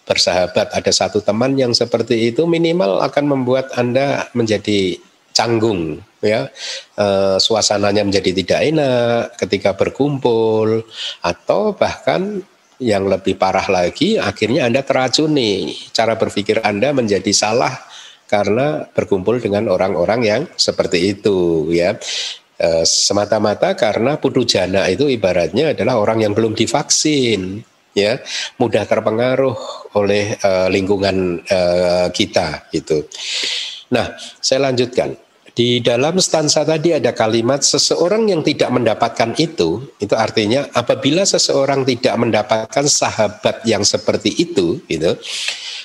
bersahabat, ada satu teman yang seperti itu minimal akan membuat Anda menjadi canggung ya. E, suasananya menjadi tidak enak ketika berkumpul atau bahkan yang lebih parah lagi akhirnya Anda teracuni. Cara berpikir Anda menjadi salah karena berkumpul dengan orang-orang yang seperti itu ya. E, semata-mata karena putu jana itu ibaratnya adalah orang yang belum divaksin ya mudah terpengaruh oleh uh, lingkungan uh, kita gitu. Nah, saya lanjutkan. Di dalam stansa tadi ada kalimat seseorang yang tidak mendapatkan itu, itu artinya apabila seseorang tidak mendapatkan sahabat yang seperti itu, gitu,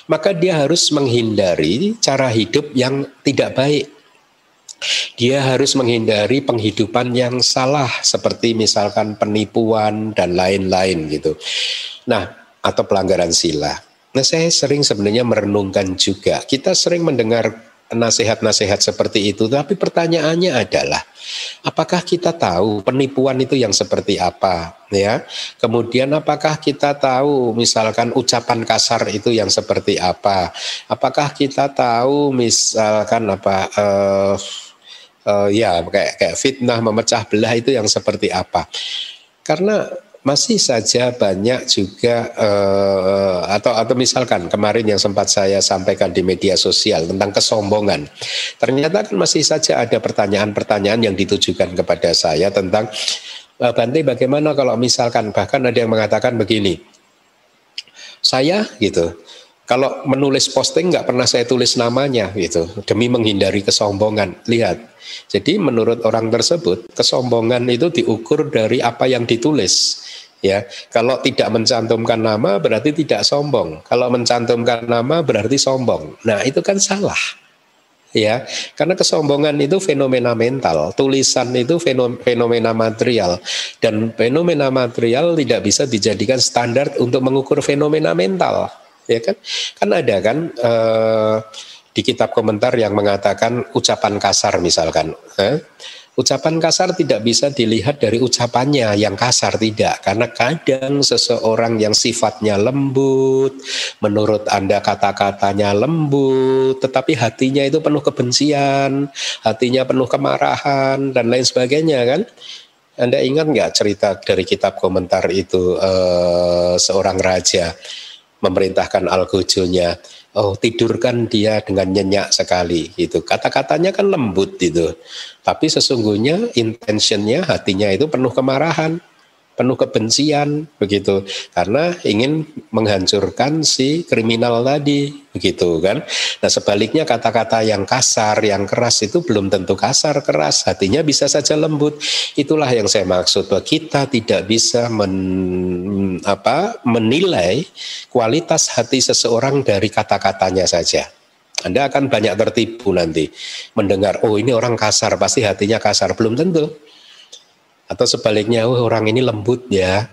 maka dia harus menghindari cara hidup yang tidak baik. Dia harus menghindari penghidupan yang salah seperti misalkan penipuan dan lain-lain gitu. Nah, atau pelanggaran sila. Nah, saya sering sebenarnya merenungkan juga. Kita sering mendengar nasihat-nasihat seperti itu, tapi pertanyaannya adalah apakah kita tahu penipuan itu yang seperti apa, ya? Kemudian apakah kita tahu misalkan ucapan kasar itu yang seperti apa? Apakah kita tahu misalkan apa uh, uh, ya kayak kayak fitnah memecah belah itu yang seperti apa? Karena masih saja banyak juga uh, atau atau misalkan kemarin yang sempat saya sampaikan di media sosial tentang kesombongan. Ternyata kan masih saja ada pertanyaan-pertanyaan yang ditujukan kepada saya tentang uh, Bante bagaimana kalau misalkan bahkan ada yang mengatakan begini. Saya gitu kalau menulis posting nggak pernah saya tulis namanya gitu demi menghindari kesombongan. Lihat. Jadi menurut orang tersebut kesombongan itu diukur dari apa yang ditulis. Ya, kalau tidak mencantumkan nama berarti tidak sombong. Kalau mencantumkan nama berarti sombong. Nah, itu kan salah. Ya, karena kesombongan itu fenomena mental, tulisan itu fenomena material dan fenomena material tidak bisa dijadikan standar untuk mengukur fenomena mental ya kan? Kan ada kan uh, di kitab komentar yang mengatakan ucapan kasar misalkan, eh? Ucapan kasar tidak bisa dilihat dari ucapannya yang kasar tidak karena kadang seseorang yang sifatnya lembut menurut Anda kata-katanya lembut tetapi hatinya itu penuh kebencian, hatinya penuh kemarahan dan lain sebagainya kan? Anda ingat nggak cerita dari kitab komentar itu uh, seorang raja memerintahkan algojonya. Oh tidurkan dia dengan nyenyak sekali itu kata-katanya kan lembut itu tapi sesungguhnya intentionnya hatinya itu penuh kemarahan penuh kebencian begitu. Karena ingin menghancurkan si kriminal tadi begitu kan? Nah sebaliknya kata-kata yang kasar yang keras itu belum tentu kasar keras. Hatinya bisa saja lembut. Itulah yang saya maksud bahwa kita tidak bisa men, apa menilai kualitas hati seseorang dari kata-katanya saja. Anda akan banyak tertipu nanti mendengar oh ini orang kasar pasti hatinya kasar. Belum tentu atau sebaliknya, oh orang ini lembut ya,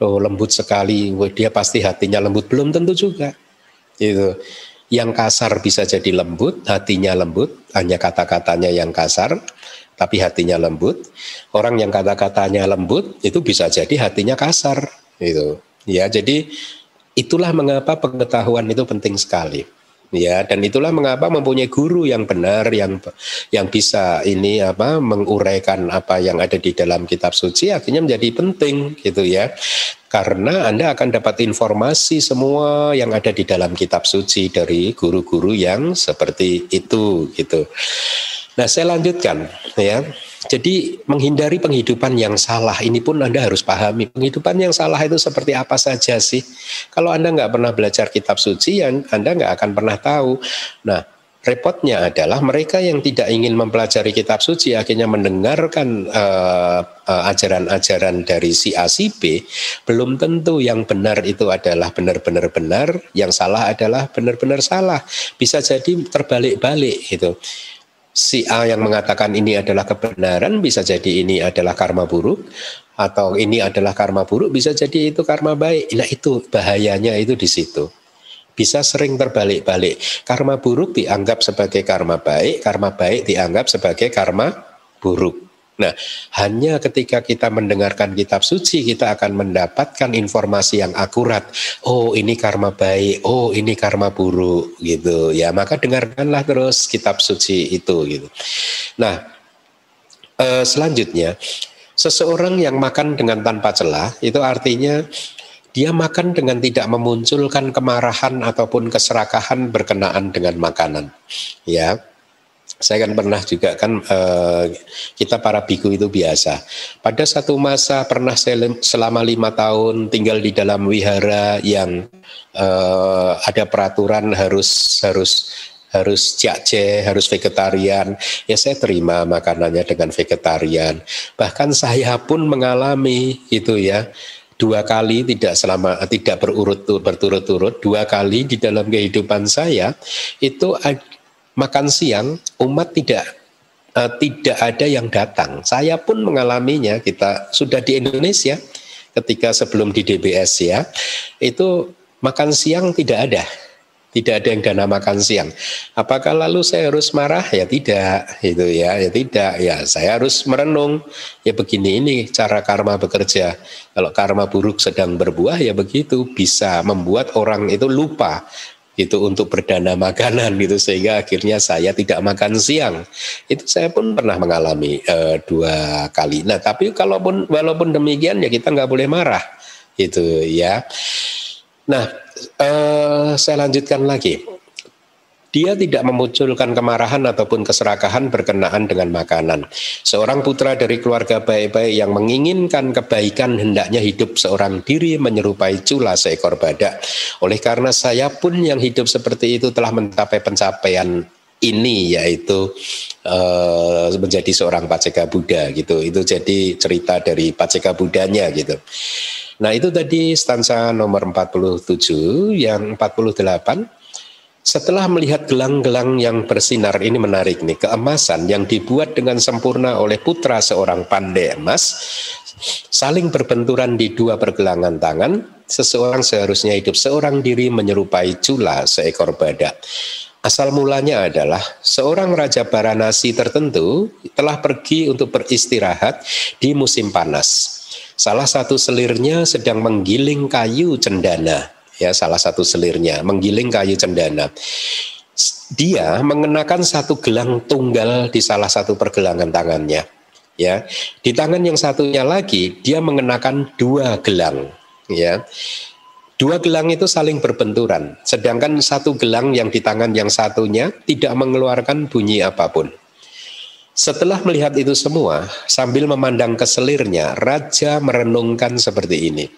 oh lembut sekali, oh, dia pasti hatinya lembut. Belum tentu juga. Itu yang kasar bisa jadi lembut, hatinya lembut, hanya kata-katanya yang kasar, tapi hatinya lembut. Orang yang kata-katanya lembut itu bisa jadi hatinya kasar. Itu ya. Jadi itulah mengapa pengetahuan itu penting sekali ya dan itulah mengapa mempunyai guru yang benar yang yang bisa ini apa menguraikan apa yang ada di dalam kitab suci akhirnya menjadi penting gitu ya karena Anda akan dapat informasi semua yang ada di dalam kitab suci dari guru-guru yang seperti itu gitu. Nah, saya lanjutkan ya. Jadi menghindari penghidupan yang salah ini pun Anda harus pahami. Penghidupan yang salah itu seperti apa saja sih? Kalau Anda nggak pernah belajar kitab suci, yang Anda nggak akan pernah tahu. Nah, repotnya adalah mereka yang tidak ingin mempelajari kitab suci akhirnya mendengarkan uh, ajaran-ajaran dari si A si B belum tentu yang benar itu adalah benar-benar benar yang salah adalah benar-benar salah bisa jadi terbalik-balik gitu si A yang mengatakan ini adalah kebenaran bisa jadi ini adalah karma buruk atau ini adalah karma buruk bisa jadi itu karma baik. Nah itu bahayanya itu di situ. Bisa sering terbalik-balik. Karma buruk dianggap sebagai karma baik, karma baik dianggap sebagai karma buruk. Nah, hanya ketika kita mendengarkan kitab suci kita akan mendapatkan informasi yang akurat. Oh, ini karma baik, oh ini karma buruk gitu. Ya, maka dengarkanlah terus kitab suci itu gitu. Nah, eh, selanjutnya seseorang yang makan dengan tanpa celah itu artinya dia makan dengan tidak memunculkan kemarahan ataupun keserakahan berkenaan dengan makanan. Ya saya kan pernah juga kan uh, kita para biku itu biasa. Pada satu masa pernah selama lima tahun tinggal di dalam wihara yang uh, ada peraturan harus harus harus jakce, harus vegetarian. Ya saya terima makanannya dengan vegetarian. Bahkan saya pun mengalami itu ya dua kali tidak selama tidak berurut berturut-turut dua kali di dalam kehidupan saya itu makan siang umat tidak uh, tidak ada yang datang. Saya pun mengalaminya. Kita sudah di Indonesia ketika sebelum di DBS ya, itu makan siang tidak ada. Tidak ada yang dana makan siang. Apakah lalu saya harus marah? Ya tidak, itu ya, ya tidak. Ya saya harus merenung. Ya begini ini cara karma bekerja. Kalau karma buruk sedang berbuah ya begitu bisa membuat orang itu lupa itu untuk berdana makanan gitu sehingga akhirnya saya tidak makan siang. Itu saya pun pernah mengalami uh, dua kali. Nah tapi kalaupun walaupun demikian ya kita nggak boleh marah gitu ya. Nah uh, saya lanjutkan lagi dia tidak memunculkan kemarahan ataupun keserakahan berkenaan dengan makanan. Seorang putra dari keluarga baik-baik yang menginginkan kebaikan hendaknya hidup seorang diri menyerupai cula seekor badak. Oleh karena saya pun yang hidup seperti itu telah mencapai pencapaian ini yaitu uh, menjadi seorang paceka Buddha gitu. Itu jadi cerita dari paceka Budanya gitu. Nah, itu tadi stansa nomor 47 yang 48 setelah melihat gelang-gelang yang bersinar ini menarik nih, keemasan yang dibuat dengan sempurna oleh putra seorang pandai emas, saling berbenturan di dua pergelangan tangan, seseorang seharusnya hidup seorang diri menyerupai cula seekor badak. Asal mulanya adalah seorang raja Baranasi tertentu telah pergi untuk beristirahat di musim panas. Salah satu selirnya sedang menggiling kayu cendana, ya salah satu selirnya menggiling kayu cendana. Dia mengenakan satu gelang tunggal di salah satu pergelangan tangannya. Ya, di tangan yang satunya lagi dia mengenakan dua gelang. Ya, Dua gelang itu saling berbenturan, sedangkan satu gelang yang di tangan yang satunya tidak mengeluarkan bunyi apa pun. Setelah melihat itu semua, sambil memandang ke selirnya, raja merenungkan seperti ini.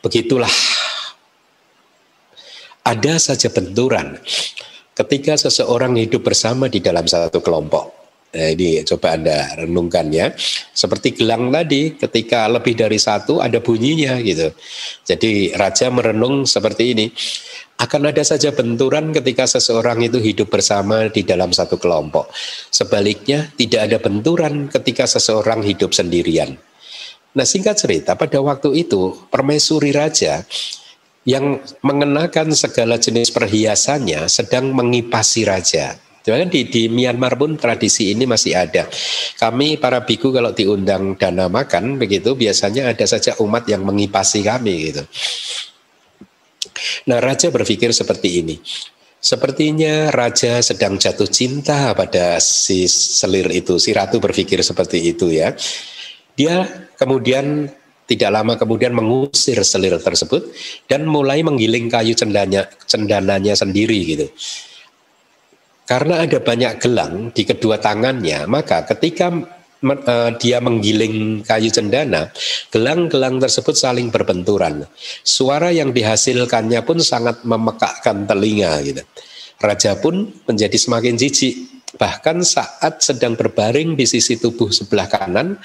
Begitulah ada saja benturan ketika seseorang hidup bersama di dalam satu kelompok. Nah, ini coba Anda renungkan ya. Seperti gelang tadi, ketika lebih dari satu ada bunyinya gitu. Jadi raja merenung seperti ini. Akan ada saja benturan ketika seseorang itu hidup bersama di dalam satu kelompok. Sebaliknya, tidak ada benturan ketika seseorang hidup sendirian. Nah singkat cerita, pada waktu itu permaisuri raja yang mengenakan segala jenis perhiasannya sedang mengipasi raja. Cuman di, di Myanmar pun tradisi ini masih ada. Kami para biku kalau diundang dana makan begitu biasanya ada saja umat yang mengipasi kami gitu. Nah raja berpikir seperti ini. Sepertinya raja sedang jatuh cinta pada si selir itu. Si ratu berpikir seperti itu ya. Dia kemudian tidak lama kemudian mengusir selir tersebut dan mulai menggiling kayu cendanya, cendananya sendiri gitu. Karena ada banyak gelang di kedua tangannya, maka ketika uh, dia menggiling kayu cendana, gelang-gelang tersebut saling berbenturan. Suara yang dihasilkannya pun sangat memekakkan telinga gitu. Raja pun menjadi semakin jijik. Bahkan saat sedang berbaring di sisi tubuh sebelah kanan,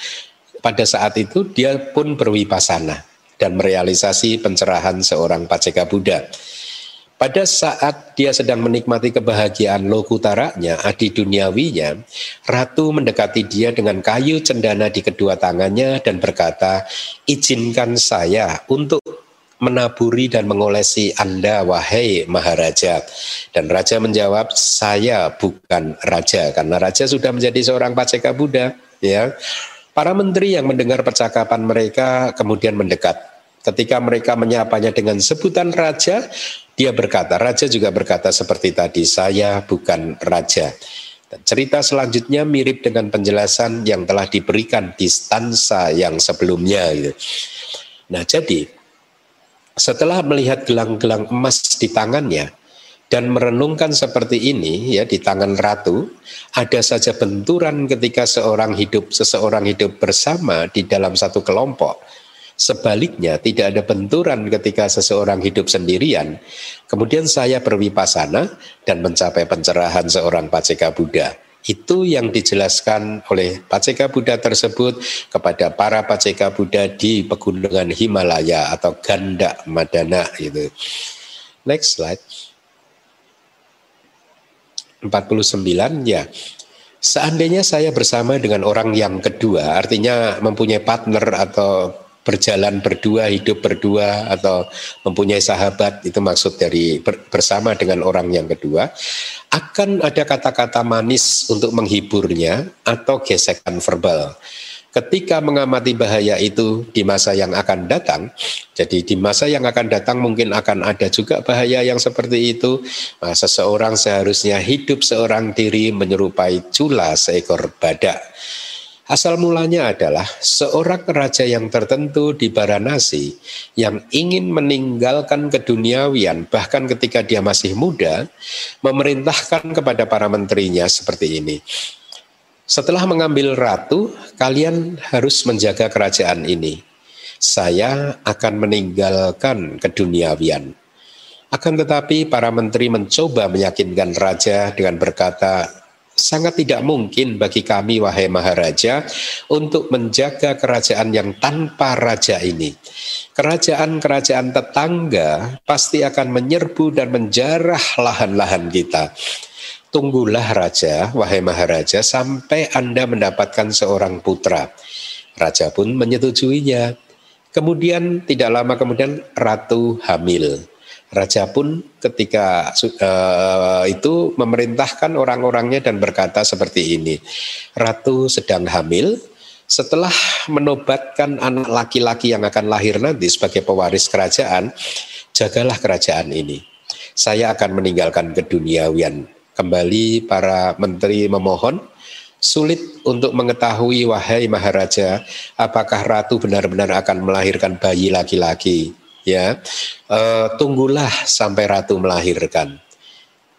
pada saat itu dia pun berwipasana dan merealisasi pencerahan seorang paceka Buddha. Pada saat dia sedang menikmati kebahagiaan lokutaranya, adi duniawinya, ratu mendekati dia dengan kayu cendana di kedua tangannya dan berkata, izinkan saya untuk menaburi dan mengolesi Anda, wahai Maharaja. Dan Raja menjawab, saya bukan Raja, karena Raja sudah menjadi seorang paceka Buddha. Ya, Para menteri yang mendengar percakapan mereka kemudian mendekat. Ketika mereka menyapanya dengan sebutan raja, dia berkata, raja juga berkata seperti tadi, saya bukan raja. Dan cerita selanjutnya mirip dengan penjelasan yang telah diberikan di stansa yang sebelumnya. Gitu. Nah jadi setelah melihat gelang-gelang emas di tangannya dan merenungkan seperti ini ya di tangan ratu, ada saja benturan ketika seorang hidup seseorang hidup bersama di dalam satu kelompok Sebaliknya, tidak ada benturan ketika seseorang hidup sendirian. Kemudian saya berwipasana dan mencapai pencerahan seorang Paceka Buddha. Itu yang dijelaskan oleh Paceka Buddha tersebut kepada para Paceka Buddha di pegunungan Himalaya atau Ganda Madana itu. Next slide. 49 ya. Seandainya saya bersama dengan orang yang kedua, artinya mempunyai partner atau berjalan berdua, hidup berdua atau mempunyai sahabat itu maksud dari bersama dengan orang yang kedua akan ada kata-kata manis untuk menghiburnya atau gesekan verbal. Ketika mengamati bahaya itu di masa yang akan datang, jadi di masa yang akan datang mungkin akan ada juga bahaya yang seperti itu. Nah, seseorang seharusnya hidup seorang diri menyerupai cula seekor badak Asal mulanya adalah seorang raja yang tertentu di Baranasi yang ingin meninggalkan keduniawian bahkan ketika dia masih muda memerintahkan kepada para menterinya seperti ini. Setelah mengambil ratu, kalian harus menjaga kerajaan ini. Saya akan meninggalkan keduniawian. Akan tetapi para menteri mencoba meyakinkan raja dengan berkata, sangat tidak mungkin bagi kami wahai maharaja untuk menjaga kerajaan yang tanpa raja ini. Kerajaan-kerajaan tetangga pasti akan menyerbu dan menjarah lahan-lahan kita. Tunggulah raja, wahai maharaja, sampai Anda mendapatkan seorang putra. Raja pun menyetujuinya. Kemudian tidak lama kemudian ratu hamil. Raja pun ketika uh, itu memerintahkan orang-orangnya dan berkata seperti ini, Ratu sedang hamil, setelah menobatkan anak laki-laki yang akan lahir nanti sebagai pewaris kerajaan, jagalah kerajaan ini. Saya akan meninggalkan keduniawian. Kembali para menteri memohon, sulit untuk mengetahui wahai Maharaja, apakah ratu benar-benar akan melahirkan bayi laki-laki? Ya uh, tunggulah sampai ratu melahirkan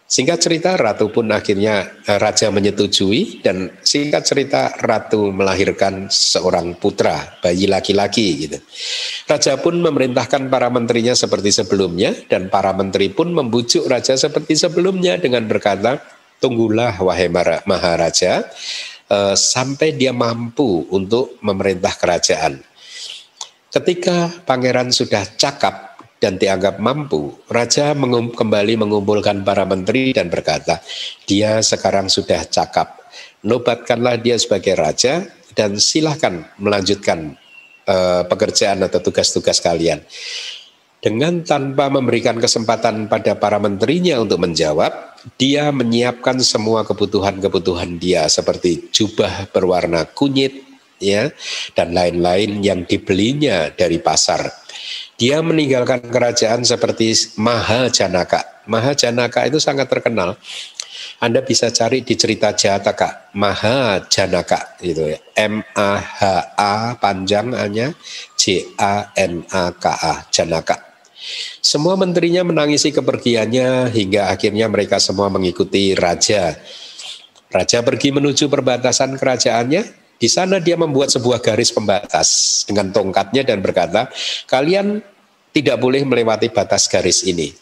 singkat cerita ratu pun akhirnya uh, raja menyetujui dan singkat cerita ratu melahirkan seorang putra bayi laki-laki gitu. Raja pun memerintahkan para menterinya seperti sebelumnya dan para menteri pun membujuk raja seperti sebelumnya dengan berkata tunggulah wahai maharaja uh, sampai dia mampu untuk memerintah kerajaan. Ketika pangeran sudah cakap dan dianggap mampu, raja mengum, kembali mengumpulkan para menteri dan berkata, "Dia sekarang sudah cakap. Nobatkanlah dia sebagai raja dan silahkan melanjutkan uh, pekerjaan atau tugas-tugas kalian." Dengan tanpa memberikan kesempatan pada para menterinya untuk menjawab, dia menyiapkan semua kebutuhan-kebutuhan dia seperti jubah berwarna kunyit, ya dan lain-lain yang dibelinya dari pasar. Dia meninggalkan kerajaan seperti Maha Janaka. Maha Janaka itu sangat terkenal. Anda bisa cari di cerita Jataka, Maha Janaka gitu ya. M A H A panjang hanya J A N A K A Janaka. Semua menterinya menangisi kepergiannya hingga akhirnya mereka semua mengikuti raja. Raja pergi menuju perbatasan kerajaannya di sana dia membuat sebuah garis pembatas dengan tongkatnya dan berkata, kalian tidak boleh melewati batas garis ini.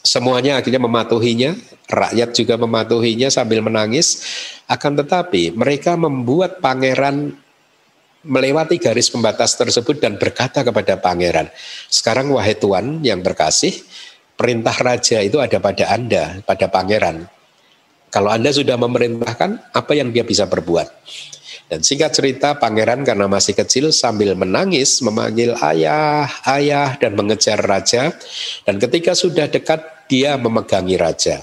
Semuanya akhirnya mematuhinya, rakyat juga mematuhinya sambil menangis. Akan tetapi mereka membuat pangeran melewati garis pembatas tersebut dan berkata kepada pangeran, sekarang wahai tuan yang berkasih, perintah raja itu ada pada Anda, pada pangeran. Kalau Anda sudah memerintahkan, apa yang dia bisa berbuat? Dan singkat cerita, pangeran karena masih kecil sambil menangis memanggil ayah, ayah dan mengejar raja. Dan ketika sudah dekat, dia memegangi raja.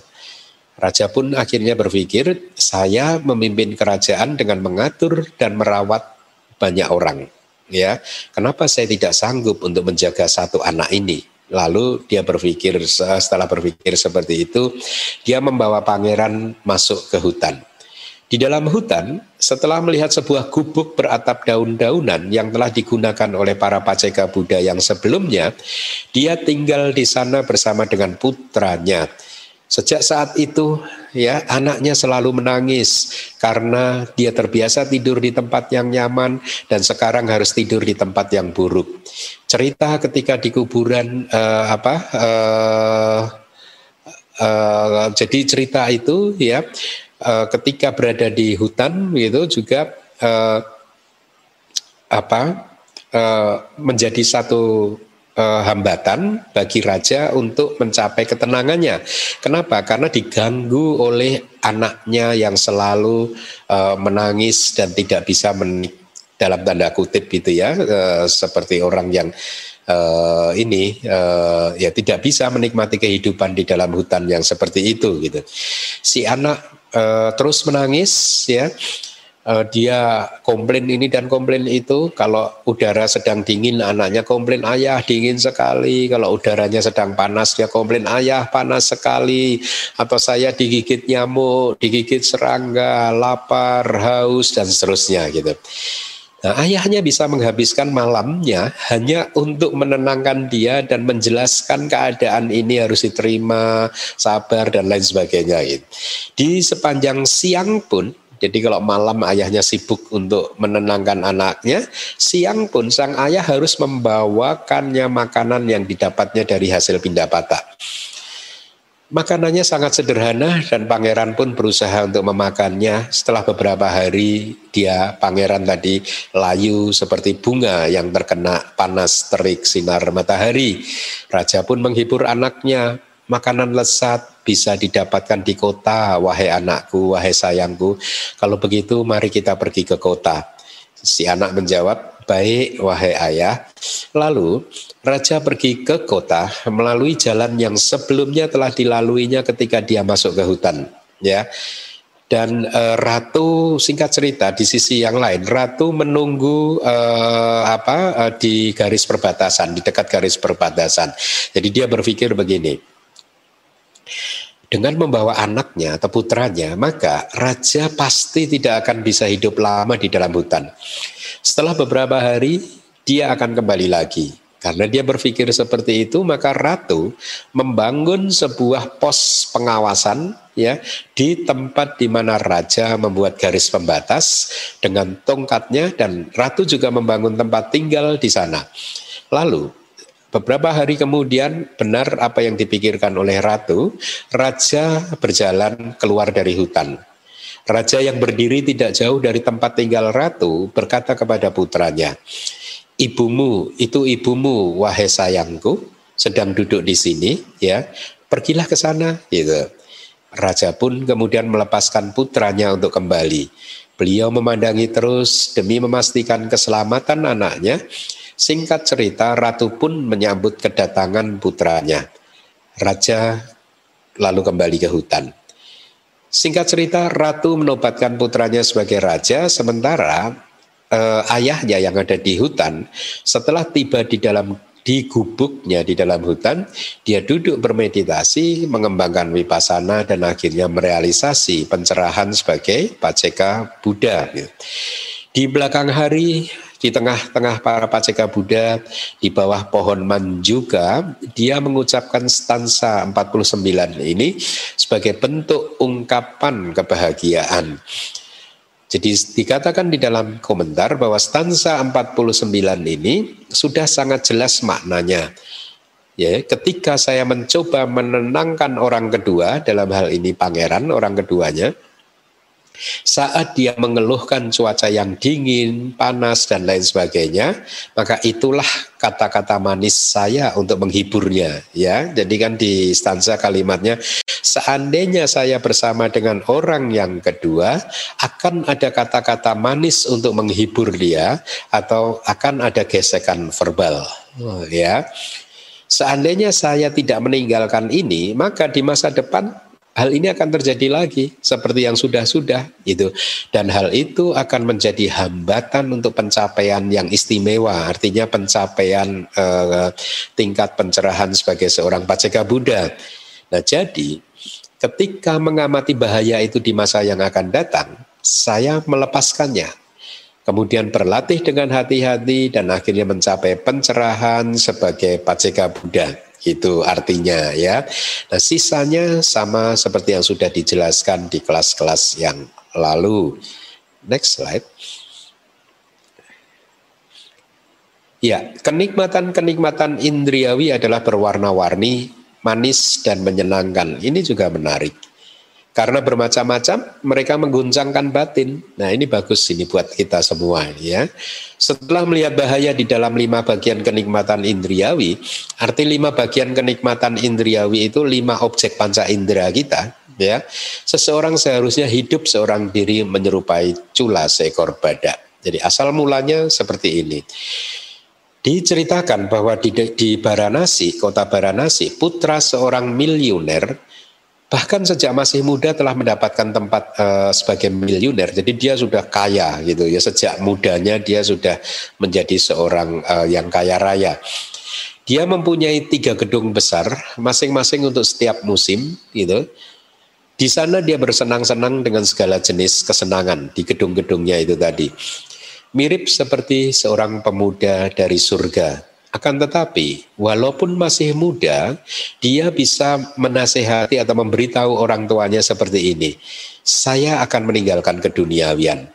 Raja pun akhirnya berpikir, saya memimpin kerajaan dengan mengatur dan merawat banyak orang. Ya, kenapa saya tidak sanggup untuk menjaga satu anak ini? Lalu dia berpikir setelah berpikir seperti itu, dia membawa pangeran masuk ke hutan. Di dalam hutan, setelah melihat sebuah gubuk beratap daun-daunan yang telah digunakan oleh para paceka Buddha yang sebelumnya, dia tinggal di sana bersama dengan putranya. Sejak saat itu ya anaknya selalu menangis karena dia terbiasa tidur di tempat yang nyaman dan sekarang harus tidur di tempat yang buruk. Cerita ketika di kuburan uh, apa uh, uh, jadi cerita itu ya uh, ketika berada di hutan gitu juga uh, apa uh, menjadi satu uh, hambatan bagi raja untuk mencapai ketenangannya. Kenapa? Karena diganggu oleh anaknya yang selalu uh, menangis dan tidak bisa menik dalam tanda kutip gitu ya, uh, seperti orang yang uh, ini uh, ya tidak bisa menikmati kehidupan di dalam hutan yang seperti itu gitu. Si anak uh, terus menangis ya uh, dia komplain ini dan komplain itu. Kalau udara sedang dingin, anaknya komplain ayah dingin sekali. Kalau udaranya sedang panas, dia komplain ayah panas sekali. Atau saya digigit nyamuk, digigit serangga, lapar, haus dan seterusnya gitu. Nah, ayahnya bisa menghabiskan malamnya hanya untuk menenangkan dia dan menjelaskan keadaan ini harus diterima, sabar dan lain sebagainya. Gitu. Di sepanjang siang pun jadi kalau malam ayahnya sibuk untuk menenangkan anaknya, siang pun sang ayah harus membawakannya makanan yang didapatnya dari hasil pindah patah. Makanannya sangat sederhana dan pangeran pun berusaha untuk memakannya. Setelah beberapa hari dia pangeran tadi layu seperti bunga yang terkena panas terik sinar matahari. Raja pun menghibur anaknya makanan lezat bisa didapatkan di kota, wahai anakku, wahai sayangku. Kalau begitu, mari kita pergi ke kota. Si anak menjawab, Baik, wahai ayah. Lalu raja pergi ke kota melalui jalan yang sebelumnya telah dilaluinya ketika dia masuk ke hutan. Ya, dan uh, ratu singkat cerita di sisi yang lain ratu menunggu uh, apa uh, di garis perbatasan di dekat garis perbatasan jadi dia berpikir begini dengan membawa anaknya atau putranya maka raja pasti tidak akan bisa hidup lama di dalam hutan setelah beberapa hari dia akan kembali lagi karena dia berpikir seperti itu, maka ratu membangun sebuah pos pengawasan ya di tempat di mana raja membuat garis pembatas dengan tongkatnya dan ratu juga membangun tempat tinggal di sana. Lalu beberapa hari kemudian benar apa yang dipikirkan oleh ratu, raja berjalan keluar dari hutan. Raja yang berdiri tidak jauh dari tempat tinggal ratu berkata kepada putranya, ibumu itu ibumu wahai sayangku sedang duduk di sini ya. Pergilah ke sana gitu. Raja pun kemudian melepaskan putranya untuk kembali. Beliau memandangi terus demi memastikan keselamatan anaknya singkat cerita ratu pun menyambut kedatangan putranya. Raja lalu kembali ke hutan. Singkat cerita, ratu menobatkan putranya sebagai raja, sementara uh, ayahnya yang ada di hutan setelah tiba di dalam di gubuknya di dalam hutan dia duduk bermeditasi mengembangkan wipasana dan akhirnya merealisasi pencerahan sebagai paceka Buddha. Di belakang hari di tengah-tengah para paceka Buddha di bawah pohon manjuga dia mengucapkan stansa 49 ini sebagai bentuk ungkapan kebahagiaan jadi dikatakan di dalam komentar bahwa stansa 49 ini sudah sangat jelas maknanya. Ya, ketika saya mencoba menenangkan orang kedua dalam hal ini pangeran orang keduanya, saat dia mengeluhkan cuaca yang dingin, panas dan lain sebagainya, maka itulah kata-kata manis saya untuk menghiburnya, ya. Jadi kan di stanza kalimatnya, seandainya saya bersama dengan orang yang kedua, akan ada kata-kata manis untuk menghibur dia atau akan ada gesekan verbal, ya. Seandainya saya tidak meninggalkan ini, maka di masa depan hal ini akan terjadi lagi seperti yang sudah-sudah itu dan hal itu akan menjadi hambatan untuk pencapaian yang istimewa artinya pencapaian eh, tingkat pencerahan sebagai seorang paceka Buddha. Nah, jadi ketika mengamati bahaya itu di masa yang akan datang, saya melepaskannya. Kemudian berlatih dengan hati-hati dan akhirnya mencapai pencerahan sebagai paceka Buddha. Itu artinya ya. Nah, sisanya sama seperti yang sudah dijelaskan di kelas-kelas yang lalu. Next slide. Ya, kenikmatan-kenikmatan indriawi adalah berwarna-warni, manis dan menyenangkan. Ini juga menarik. Karena bermacam-macam mereka mengguncangkan batin. Nah ini bagus ini buat kita semua ya. Setelah melihat bahaya di dalam lima bagian kenikmatan indriawi, arti lima bagian kenikmatan indriawi itu lima objek panca indera kita ya. Seseorang seharusnya hidup seorang diri menyerupai cula seekor badak. Jadi asal mulanya seperti ini. Diceritakan bahwa di, di Baranasi, kota Baranasi, putra seorang miliuner bahkan sejak masih muda telah mendapatkan tempat uh, sebagai miliuner. Jadi dia sudah kaya gitu ya sejak mudanya dia sudah menjadi seorang uh, yang kaya raya. Dia mempunyai tiga gedung besar, masing-masing untuk setiap musim gitu. Di sana dia bersenang-senang dengan segala jenis kesenangan di gedung-gedungnya itu tadi. Mirip seperti seorang pemuda dari surga akan tetapi, walaupun masih muda, dia bisa menasehati atau memberitahu orang tuanya seperti ini. Saya akan meninggalkan keduniawian.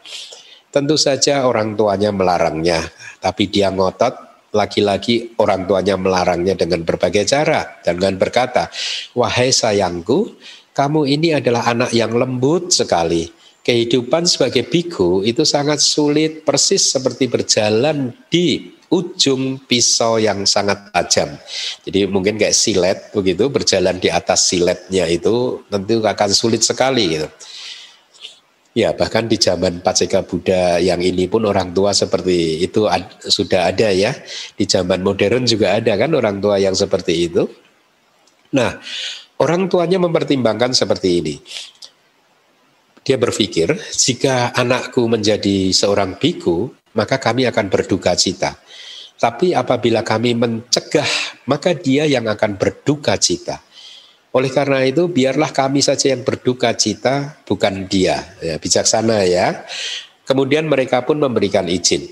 Tentu saja orang tuanya melarangnya, tapi dia ngotot lagi-lagi orang tuanya melarangnya dengan berbagai cara dengan berkata, "Wahai sayangku, kamu ini adalah anak yang lembut sekali. Kehidupan sebagai biku itu sangat sulit, persis seperti berjalan di ujung pisau yang sangat tajam. Jadi mungkin kayak silet begitu berjalan di atas siletnya itu tentu akan sulit sekali gitu. Ya, bahkan di zaman Paceka Buddha yang ini pun orang tua seperti itu ad, sudah ada ya. Di zaman modern juga ada kan orang tua yang seperti itu. Nah, orang tuanya mempertimbangkan seperti ini. Dia berpikir, jika anakku menjadi seorang biku, maka kami akan berduka cita. Tapi apabila kami mencegah, maka dia yang akan berduka cita. Oleh karena itu biarlah kami saja yang berduka cita, bukan dia. Ya, bijaksana ya. Kemudian mereka pun memberikan izin.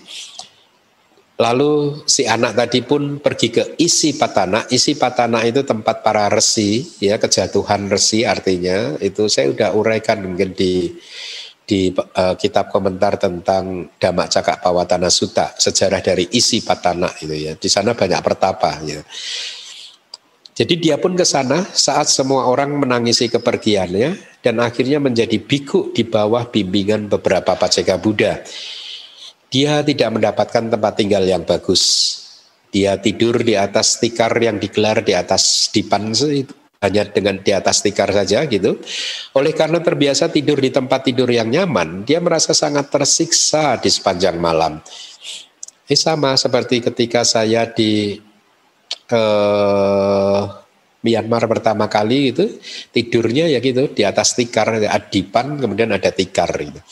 Lalu si anak tadi pun pergi ke isi patana. Isi patana itu tempat para resi, ya kejatuhan resi artinya. Itu saya sudah uraikan mungkin di di uh, kitab komentar tentang Damak Cakak Pawatana Sutta, sejarah dari isi patana itu ya. Di sana banyak pertapa ya. Jadi dia pun ke sana saat semua orang menangisi kepergiannya dan akhirnya menjadi biku di bawah bimbingan beberapa paceka Buddha. Dia tidak mendapatkan tempat tinggal yang bagus. Dia tidur di atas tikar yang digelar di atas dipan hanya dengan di atas tikar saja gitu. Oleh karena terbiasa tidur di tempat tidur yang nyaman, dia merasa sangat tersiksa di sepanjang malam. Ini sama seperti ketika saya di eh, Myanmar pertama kali itu tidurnya ya gitu di atas tikar adipan kemudian ada tikar gitu.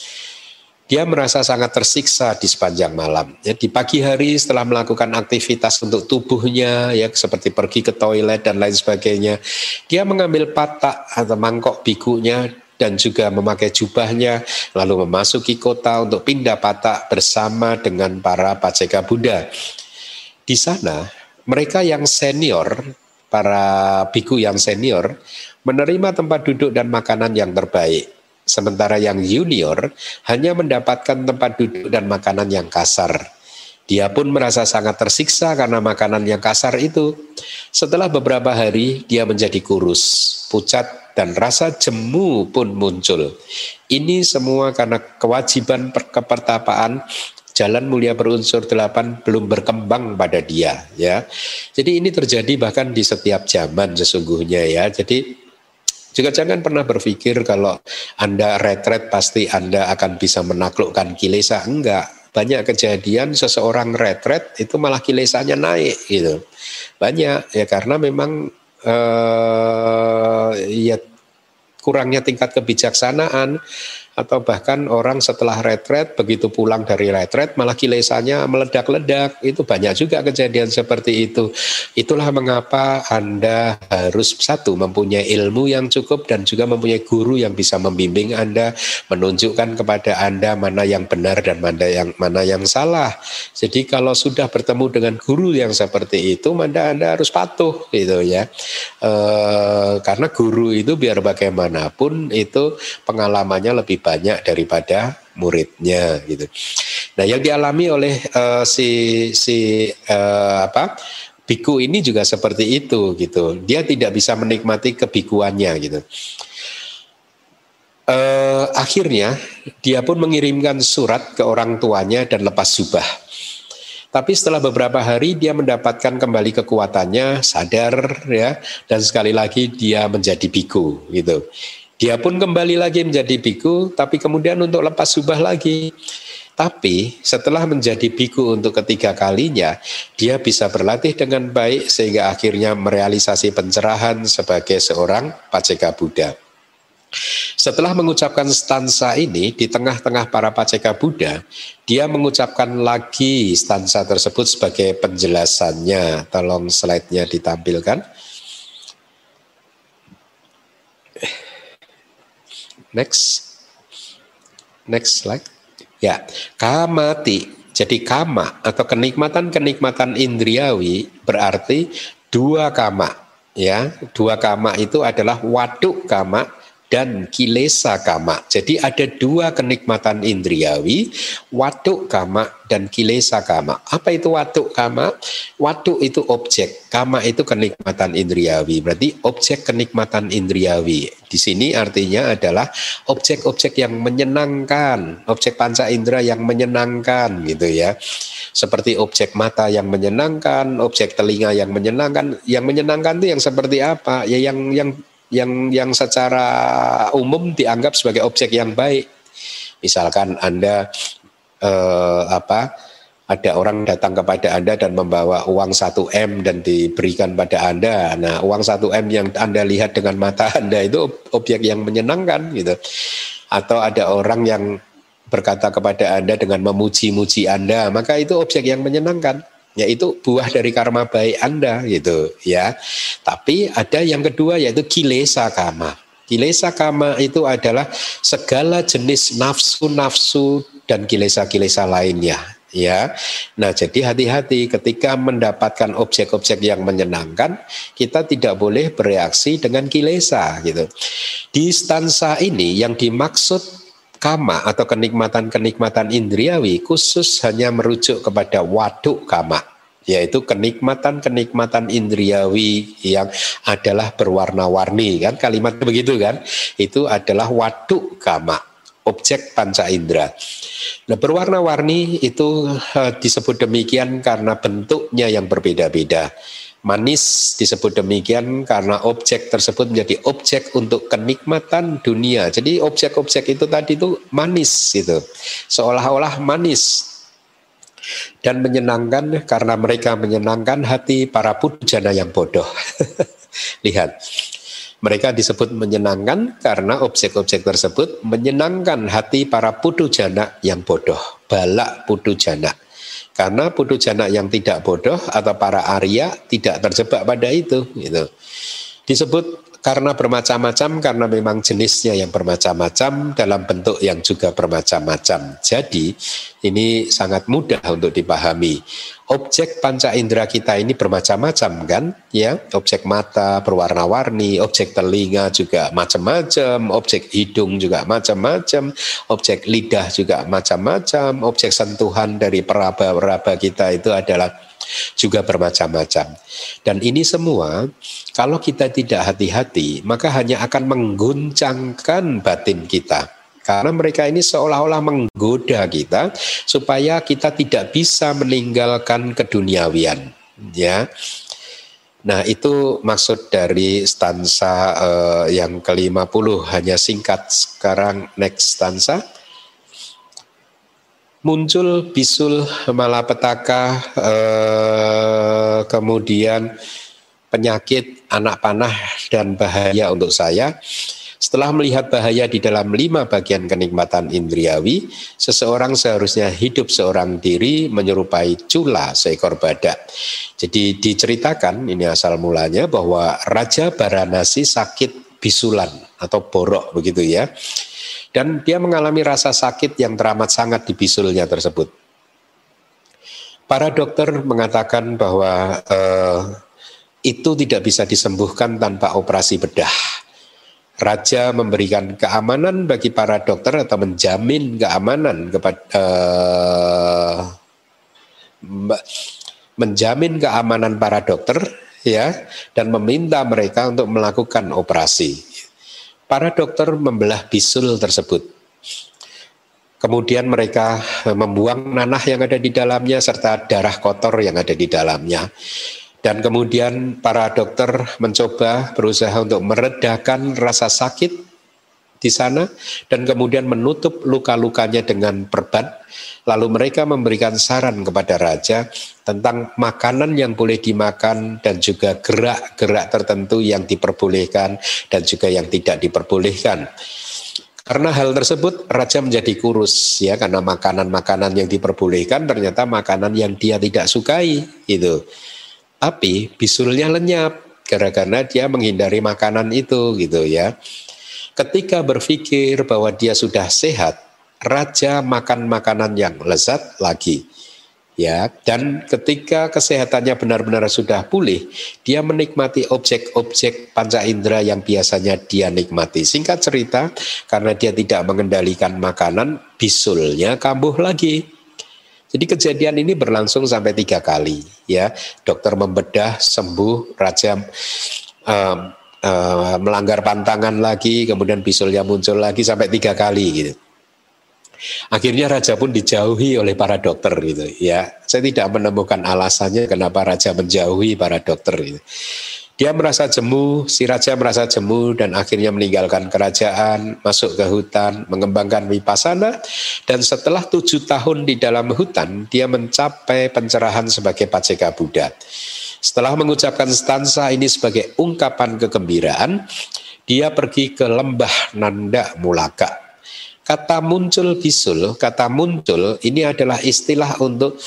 Dia merasa sangat tersiksa di sepanjang malam. Ya, di pagi hari setelah melakukan aktivitas untuk tubuhnya, ya seperti pergi ke toilet dan lain sebagainya, dia mengambil patak atau mangkok bikunya dan juga memakai jubahnya, lalu memasuki kota untuk pindah patak bersama dengan para paceka Buddha. Di sana mereka yang senior, para biku yang senior, menerima tempat duduk dan makanan yang terbaik. Sementara yang junior hanya mendapatkan tempat duduk dan makanan yang kasar. Dia pun merasa sangat tersiksa karena makanan yang kasar itu. Setelah beberapa hari, dia menjadi kurus, pucat, dan rasa jemu pun muncul. Ini semua karena kewajiban kepertapaan jalan mulia berunsur delapan belum berkembang pada dia ya. Jadi ini terjadi bahkan di setiap zaman sesungguhnya ya. Jadi juga jangan pernah berpikir kalau Anda retret pasti Anda akan bisa menaklukkan kilesa. Enggak. Banyak kejadian seseorang retret itu malah kilesanya naik gitu. Banyak ya karena memang eh, ya kurangnya tingkat kebijaksanaan atau bahkan orang setelah retret begitu pulang dari retret malah kilesanya meledak-ledak. Itu banyak juga kejadian seperti itu. Itulah mengapa Anda harus satu mempunyai ilmu yang cukup dan juga mempunyai guru yang bisa membimbing Anda menunjukkan kepada Anda mana yang benar dan mana yang mana yang salah. Jadi kalau sudah bertemu dengan guru yang seperti itu maka Anda harus patuh gitu ya. E, karena guru itu biar bagaimanapun itu pengalamannya lebih banyak daripada muridnya gitu. Nah, yang dialami oleh uh, si si uh, apa? biku ini juga seperti itu gitu. Dia tidak bisa menikmati kebikuannya gitu. Uh, akhirnya dia pun mengirimkan surat ke orang tuanya dan lepas jubah. Tapi setelah beberapa hari dia mendapatkan kembali kekuatannya, sadar ya, dan sekali lagi dia menjadi biku gitu. Dia pun kembali lagi menjadi biku, tapi kemudian untuk lepas subah lagi. Tapi setelah menjadi biku untuk ketiga kalinya, dia bisa berlatih dengan baik sehingga akhirnya merealisasi pencerahan sebagai seorang paceka Buddha. Setelah mengucapkan stansa ini di tengah-tengah para paceka Buddha, dia mengucapkan lagi stansa tersebut sebagai penjelasannya. Tolong slide-nya ditampilkan. Next. Next slide. Ya, kamati. Jadi kama atau kenikmatan-kenikmatan indriawi berarti dua kama. Ya, dua kama itu adalah waduk kama dan kilesa kama. Jadi ada dua kenikmatan indriawi, watuk kama dan kilesa kama. Apa itu watuk kama? Watuk itu objek, kama itu kenikmatan indriawi. Berarti objek kenikmatan indriawi. Di sini artinya adalah objek-objek yang menyenangkan, objek panca indera yang menyenangkan gitu ya. Seperti objek mata yang menyenangkan, objek telinga yang menyenangkan. Yang menyenangkan itu yang seperti apa? Ya yang yang yang yang secara umum dianggap sebagai objek yang baik. Misalkan Anda eh, apa ada orang datang kepada Anda dan membawa uang 1M dan diberikan pada Anda. Nah, uang 1M yang Anda lihat dengan mata Anda itu objek yang menyenangkan gitu. Atau ada orang yang berkata kepada Anda dengan memuji-muji Anda, maka itu objek yang menyenangkan yaitu buah dari karma baik Anda gitu ya. Tapi ada yang kedua yaitu kilesa kama. Kilesa kama itu adalah segala jenis nafsu-nafsu dan kilesa-kilesa lainnya ya. Nah, jadi hati-hati ketika mendapatkan objek-objek yang menyenangkan, kita tidak boleh bereaksi dengan kilesa gitu. Di stansa ini yang dimaksud kama atau kenikmatan-kenikmatan indriawi khusus hanya merujuk kepada waduk kama yaitu kenikmatan-kenikmatan indriawi yang adalah berwarna-warni kan kalimat begitu kan itu adalah waduk kama objek panca indera. Nah, berwarna-warni itu uh, disebut demikian karena bentuknya yang berbeda-beda. Manis disebut demikian karena objek tersebut menjadi objek untuk kenikmatan dunia. Jadi objek-objek itu tadi itu manis itu. Seolah-olah manis dan menyenangkan karena mereka menyenangkan hati para pujana yang bodoh. Lihat, mereka disebut menyenangkan karena objek-objek tersebut menyenangkan hati para putu jana yang bodoh, balak putu jana. Karena putu jana yang tidak bodoh atau para Arya tidak terjebak pada itu. Gitu. Disebut karena bermacam-macam karena memang jenisnya yang bermacam-macam dalam bentuk yang juga bermacam-macam. Jadi ini sangat mudah untuk dipahami. Objek panca indera kita ini bermacam-macam kan, ya. Objek mata berwarna-warni, objek telinga juga macam-macam, objek hidung juga macam-macam, objek lidah juga macam-macam, objek sentuhan dari peraba-peraba kita itu adalah juga bermacam-macam. Dan ini semua kalau kita tidak hati-hati maka hanya akan mengguncangkan batin kita. Karena mereka ini seolah-olah menggoda kita supaya kita tidak bisa meninggalkan keduniawian, ya. Nah, itu maksud dari stansa uh, yang ke-50 hanya singkat sekarang next stansa muncul bisul malapetaka eh, kemudian penyakit anak panah dan bahaya untuk saya setelah melihat bahaya di dalam lima bagian kenikmatan indriawi, seseorang seharusnya hidup seorang diri menyerupai cula seekor badak. Jadi diceritakan, ini asal mulanya, bahwa Raja Baranasi sakit bisulan atau borok begitu ya dan dia mengalami rasa sakit yang teramat sangat di bisulnya tersebut. Para dokter mengatakan bahwa eh, itu tidak bisa disembuhkan tanpa operasi bedah. Raja memberikan keamanan bagi para dokter atau menjamin keamanan kepada eh, menjamin keamanan para dokter ya dan meminta mereka untuk melakukan operasi. Para dokter membelah bisul tersebut. Kemudian mereka membuang nanah yang ada di dalamnya serta darah kotor yang ada di dalamnya. Dan kemudian para dokter mencoba berusaha untuk meredakan rasa sakit di sana dan kemudian menutup luka-lukanya dengan perban. Lalu mereka memberikan saran kepada raja tentang makanan yang boleh dimakan dan juga gerak-gerak tertentu yang diperbolehkan dan juga yang tidak diperbolehkan. Karena hal tersebut raja menjadi kurus ya karena makanan-makanan yang diperbolehkan ternyata makanan yang dia tidak sukai itu. Tapi bisulnya lenyap gara-gara dia menghindari makanan itu gitu ya. Ketika berpikir bahwa dia sudah sehat, raja makan makanan yang lezat lagi. Ya, dan ketika kesehatannya benar-benar sudah pulih, dia menikmati objek-objek panca indera yang biasanya dia nikmati. Singkat cerita, karena dia tidak mengendalikan makanan, bisulnya kambuh lagi. Jadi kejadian ini berlangsung sampai tiga kali. Ya, dokter membedah sembuh, raja um, uh, melanggar pantangan lagi, kemudian bisulnya muncul lagi sampai tiga kali gitu. Akhirnya raja pun dijauhi oleh para dokter gitu ya. Saya tidak menemukan alasannya kenapa raja menjauhi para dokter gitu. Dia merasa jemu, si raja merasa jemu dan akhirnya meninggalkan kerajaan, masuk ke hutan, mengembangkan wipasana dan setelah tujuh tahun di dalam hutan, dia mencapai pencerahan sebagai paceka Buddha. Setelah mengucapkan stansa ini sebagai ungkapan kegembiraan, dia pergi ke lembah Nanda Mulaka. Kata muncul bisul, kata muncul ini adalah istilah untuk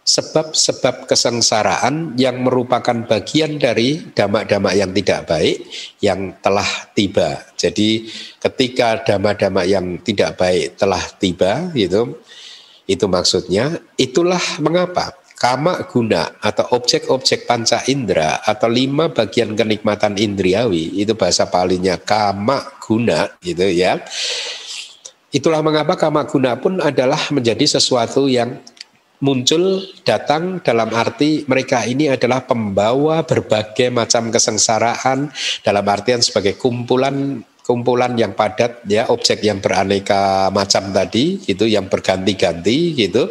sebab-sebab kesengsaraan yang merupakan bagian dari damak-damak yang tidak baik yang telah tiba. Jadi ketika damak-damak yang tidak baik telah tiba gitu itu maksudnya itulah mengapa kama guna atau objek-objek panca indera atau lima bagian kenikmatan indriawi itu bahasa palingnya kama guna gitu ya. Itulah mengapa kama guna pun adalah menjadi sesuatu yang muncul datang dalam arti mereka ini adalah pembawa berbagai macam kesengsaraan dalam artian sebagai kumpulan kumpulan yang padat ya objek yang beraneka macam tadi gitu yang berganti-ganti gitu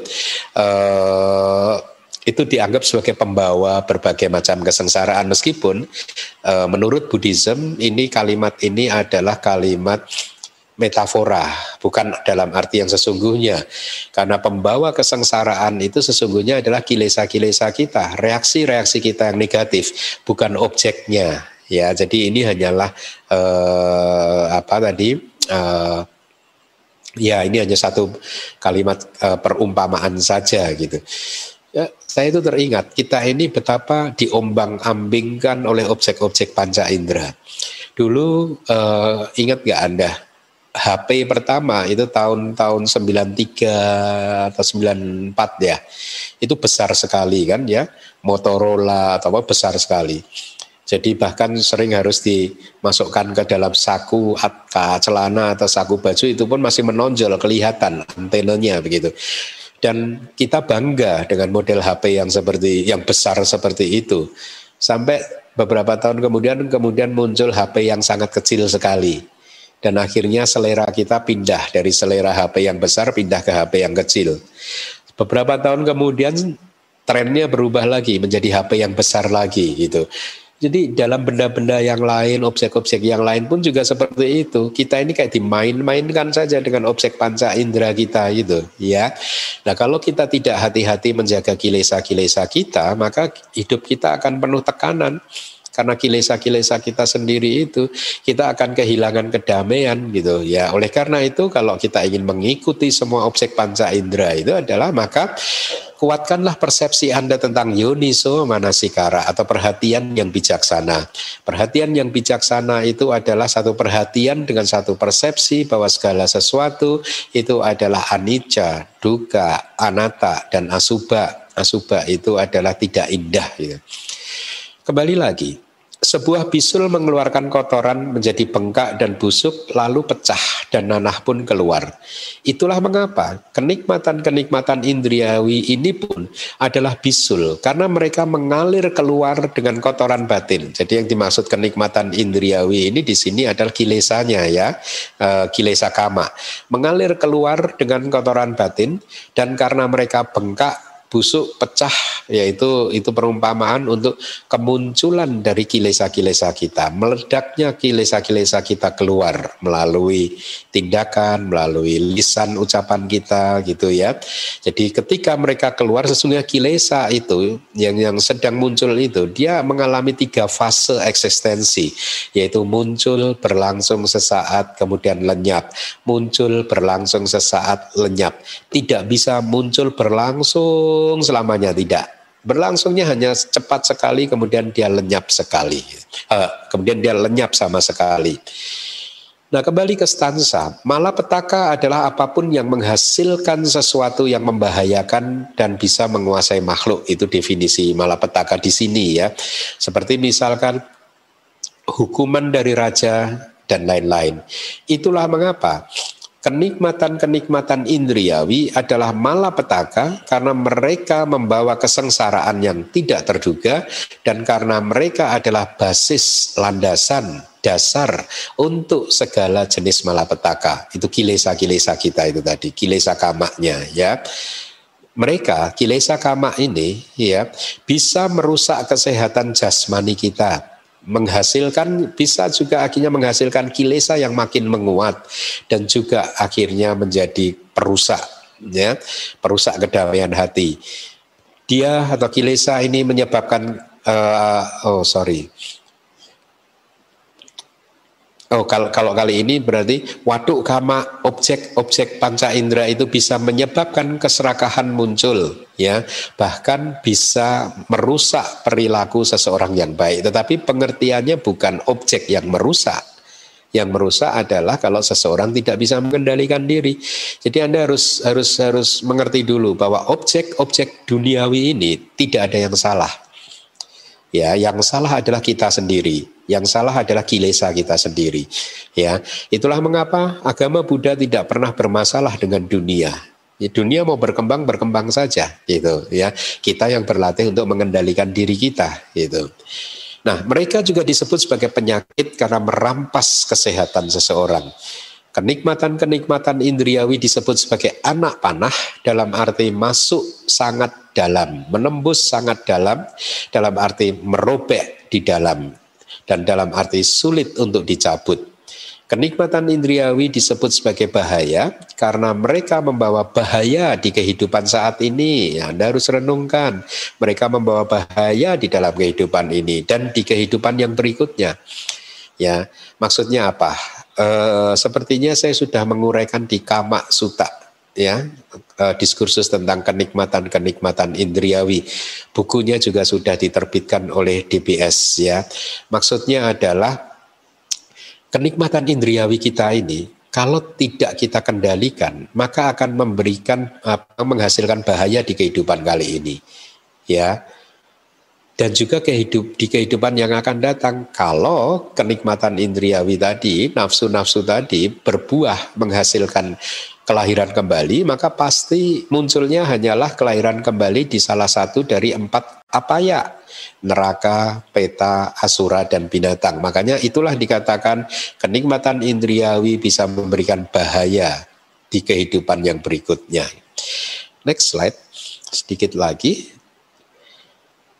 uh, itu dianggap sebagai pembawa berbagai macam kesengsaraan. Meskipun e, menurut Buddhism ini kalimat ini adalah kalimat metafora bukan dalam arti yang sesungguhnya. Karena pembawa kesengsaraan itu sesungguhnya adalah kilesa-kilesa kita reaksi-reaksi kita yang negatif bukan objeknya. Ya jadi ini hanyalah e, apa tadi e, ya ini hanya satu kalimat e, perumpamaan saja gitu saya itu teringat kita ini betapa diombang-ambingkan oleh objek-objek panca indera. Dulu uh, ingat gak Anda HP pertama itu tahun-tahun 93 atau 94 ya. Itu besar sekali kan ya. Motorola atau apa besar sekali. Jadi bahkan sering harus dimasukkan ke dalam saku celana atau saku baju itu pun masih menonjol kelihatan antenanya begitu dan kita bangga dengan model HP yang seperti yang besar seperti itu. Sampai beberapa tahun kemudian kemudian muncul HP yang sangat kecil sekali. Dan akhirnya selera kita pindah dari selera HP yang besar pindah ke HP yang kecil. Beberapa tahun kemudian trennya berubah lagi menjadi HP yang besar lagi gitu jadi dalam benda-benda yang lain, objek-objek yang lain pun juga seperti itu. Kita ini kayak dimain-mainkan saja dengan objek panca indera kita gitu, ya. Nah, kalau kita tidak hati-hati menjaga kilesa-kilesa kita, maka hidup kita akan penuh tekanan karena kilesa-kilesa kita sendiri itu kita akan kehilangan kedamaian gitu ya oleh karena itu kalau kita ingin mengikuti semua objek panca indera itu adalah maka kuatkanlah persepsi Anda tentang yoniso manasikara atau perhatian yang bijaksana. Perhatian yang bijaksana itu adalah satu perhatian dengan satu persepsi bahwa segala sesuatu itu adalah anicca, duka, anatta dan asuba. Asuba itu adalah tidak indah gitu. Kembali lagi, sebuah bisul mengeluarkan kotoran menjadi bengkak dan busuk lalu pecah dan nanah pun keluar. Itulah mengapa kenikmatan-kenikmatan indriawi ini pun adalah bisul karena mereka mengalir keluar dengan kotoran batin. Jadi yang dimaksud kenikmatan indriawi ini di sini adalah kilesanya ya, e, kilesa kama. Mengalir keluar dengan kotoran batin dan karena mereka bengkak busuk pecah yaitu itu perumpamaan untuk kemunculan dari kilesa-kilesa kita meledaknya kilesa-kilesa kita keluar melalui tindakan melalui lisan ucapan kita gitu ya. Jadi ketika mereka keluar sesungguhnya kilesa itu yang yang sedang muncul itu dia mengalami tiga fase eksistensi yaitu muncul berlangsung sesaat kemudian lenyap. Muncul berlangsung sesaat lenyap. Tidak bisa muncul berlangsung berlangsung selamanya tidak. Berlangsungnya hanya cepat sekali, kemudian dia lenyap sekali. Uh, kemudian dia lenyap sama sekali. Nah kembali ke stansa, malapetaka adalah apa pun yang menghasilkan sesuatu yang membahayakan dan bisa menguasai makhluk. Itu definisi malapetaka di sini ya. Seperti misalkan hukuman dari raja dan lain-lain. Itulah mengapa kenikmatan-kenikmatan indriawi adalah malapetaka karena mereka membawa kesengsaraan yang tidak terduga dan karena mereka adalah basis landasan dasar untuk segala jenis malapetaka. Itu kilesa-kilesa kita itu tadi, kilesa kamaknya ya. Mereka kilesa kamak ini ya bisa merusak kesehatan jasmani kita menghasilkan bisa juga akhirnya menghasilkan kilesa yang makin menguat dan juga akhirnya menjadi perusak ya perusak kedamaian hati. Dia atau kilesa ini menyebabkan uh, oh sorry Oh, kalau, kalau kali ini berarti waduk kama objek-objek panca indera itu bisa menyebabkan keserakahan muncul, ya, bahkan bisa merusak perilaku seseorang yang baik. Tetapi pengertiannya bukan objek yang merusak, yang merusak adalah kalau seseorang tidak bisa mengendalikan diri. Jadi Anda harus harus harus mengerti dulu bahwa objek-objek duniawi ini tidak ada yang salah. Ya, yang salah adalah kita sendiri. Yang salah adalah kilesa kita sendiri. Ya, itulah mengapa agama Buddha tidak pernah bermasalah dengan dunia. Ya, dunia mau berkembang berkembang saja, gitu. Ya, kita yang berlatih untuk mengendalikan diri kita, gitu. Nah, mereka juga disebut sebagai penyakit karena merampas kesehatan seseorang. Kenikmatan-kenikmatan indriawi disebut sebagai anak panah dalam arti masuk sangat dalam, menembus sangat dalam, dalam arti merobek di dalam, dan dalam arti sulit untuk dicabut. Kenikmatan indriawi disebut sebagai bahaya karena mereka membawa bahaya di kehidupan saat ini. Anda harus renungkan, mereka membawa bahaya di dalam kehidupan ini dan di kehidupan yang berikutnya. Ya, maksudnya apa? E, sepertinya saya sudah menguraikan di Kama Suta ya e, diskursus tentang kenikmatan-kenikmatan indriawi. Bukunya juga sudah diterbitkan oleh DBS ya. Maksudnya adalah kenikmatan indriawi kita ini kalau tidak kita kendalikan maka akan memberikan apa menghasilkan bahaya di kehidupan kali ini. Ya dan juga kehidup di kehidupan yang akan datang kalau kenikmatan indriawi tadi nafsu-nafsu tadi berbuah menghasilkan kelahiran kembali maka pasti munculnya hanyalah kelahiran kembali di salah satu dari empat apa ya neraka, peta, asura dan binatang. Makanya itulah dikatakan kenikmatan indriawi bisa memberikan bahaya di kehidupan yang berikutnya. Next slide sedikit lagi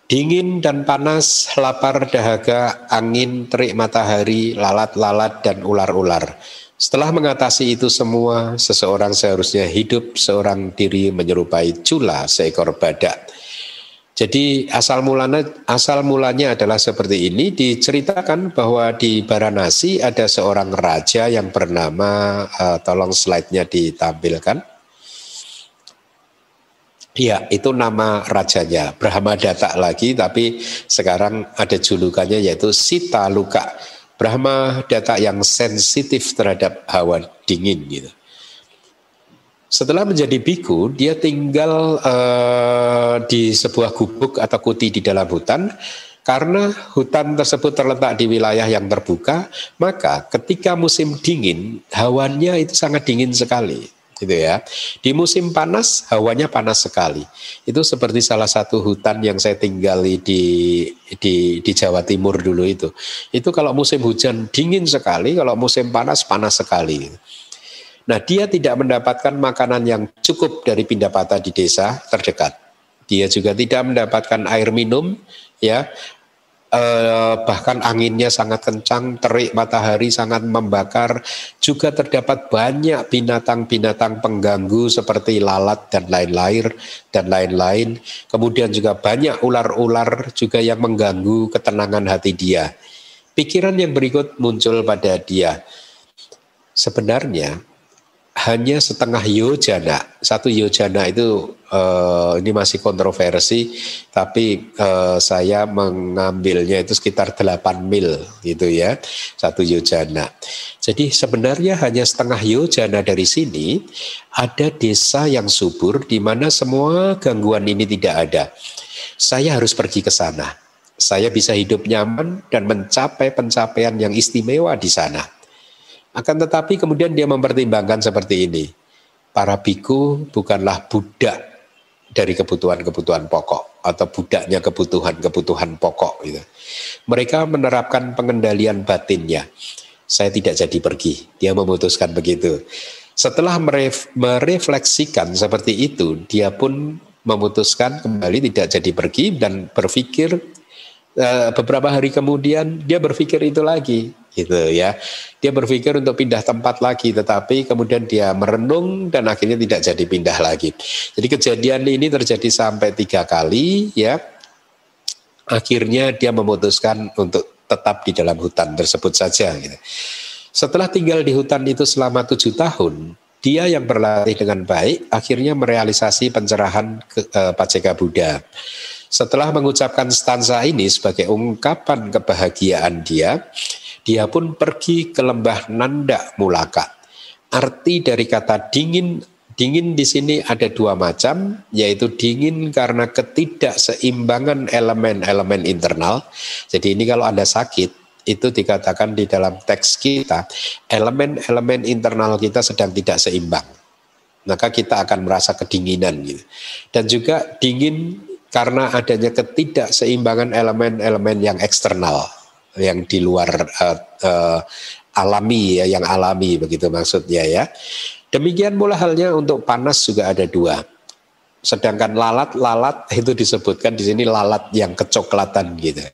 Dingin dan panas, lapar dahaga, angin, terik matahari, lalat-lalat, dan ular-ular. Setelah mengatasi itu semua, seseorang seharusnya hidup seorang diri menyerupai cula seekor badak. Jadi asal mulanya asal mulanya adalah seperti ini diceritakan bahwa di Baranasi ada seorang raja yang bernama uh, tolong slide-nya ditampilkan Iya, itu nama rajanya. Brahma Datta lagi, tapi sekarang ada julukannya yaitu Sita Luka. Brahma Datta yang sensitif terhadap hawa dingin gitu. Setelah menjadi biku, dia tinggal uh, di sebuah gubuk atau kuti di dalam hutan. Karena hutan tersebut terletak di wilayah yang terbuka, maka ketika musim dingin, hawanya itu sangat dingin sekali gitu ya. Di musim panas hawanya panas sekali. Itu seperti salah satu hutan yang saya tinggali di di di Jawa Timur dulu itu. Itu kalau musim hujan dingin sekali, kalau musim panas panas sekali. Nah, dia tidak mendapatkan makanan yang cukup dari Pindapata di desa terdekat. Dia juga tidak mendapatkan air minum ya eh, bahkan anginnya sangat kencang, terik matahari sangat membakar. Juga terdapat banyak binatang-binatang pengganggu seperti lalat dan lain-lain dan lain-lain. Kemudian juga banyak ular-ular juga yang mengganggu ketenangan hati dia. Pikiran yang berikut muncul pada dia. Sebenarnya hanya setengah yojana. Satu yojana itu uh, ini masih kontroversi, tapi uh, saya mengambilnya itu sekitar 8 mil gitu ya, satu yojana. Jadi sebenarnya hanya setengah yojana dari sini ada desa yang subur di mana semua gangguan ini tidak ada. Saya harus pergi ke sana. Saya bisa hidup nyaman dan mencapai pencapaian yang istimewa di sana. Akan tetapi kemudian dia mempertimbangkan seperti ini. Para biku bukanlah budak dari kebutuhan-kebutuhan pokok atau budaknya kebutuhan-kebutuhan pokok. Gitu. Mereka menerapkan pengendalian batinnya. Saya tidak jadi pergi. Dia memutuskan begitu. Setelah meref merefleksikan seperti itu, dia pun memutuskan kembali tidak jadi pergi dan berpikir uh, beberapa hari kemudian dia berpikir itu lagi gitu ya. Dia berpikir untuk pindah tempat lagi tetapi kemudian dia merenung dan akhirnya tidak jadi pindah lagi. Jadi kejadian ini terjadi sampai tiga kali ya. Akhirnya dia memutuskan untuk tetap di dalam hutan tersebut saja gitu. Setelah tinggal di hutan itu selama tujuh tahun, dia yang berlatih dengan baik akhirnya merealisasi pencerahan ke, uh, Paceka Buddha. Setelah mengucapkan stanza ini sebagai ungkapan kebahagiaan dia, dia pun pergi ke lembah Nanda Mulaka. Arti dari kata dingin dingin di sini ada dua macam, yaitu dingin karena ketidakseimbangan elemen-elemen internal. Jadi ini kalau Anda sakit, itu dikatakan di dalam teks kita, elemen-elemen internal kita sedang tidak seimbang. Maka kita akan merasa kedinginan gitu. Dan juga dingin karena adanya ketidakseimbangan elemen-elemen yang eksternal yang di luar uh, uh, alami ya yang alami begitu maksudnya ya. Demikian pula halnya untuk panas juga ada dua. Sedangkan lalat lalat itu disebutkan di sini lalat yang kecoklatan gitu.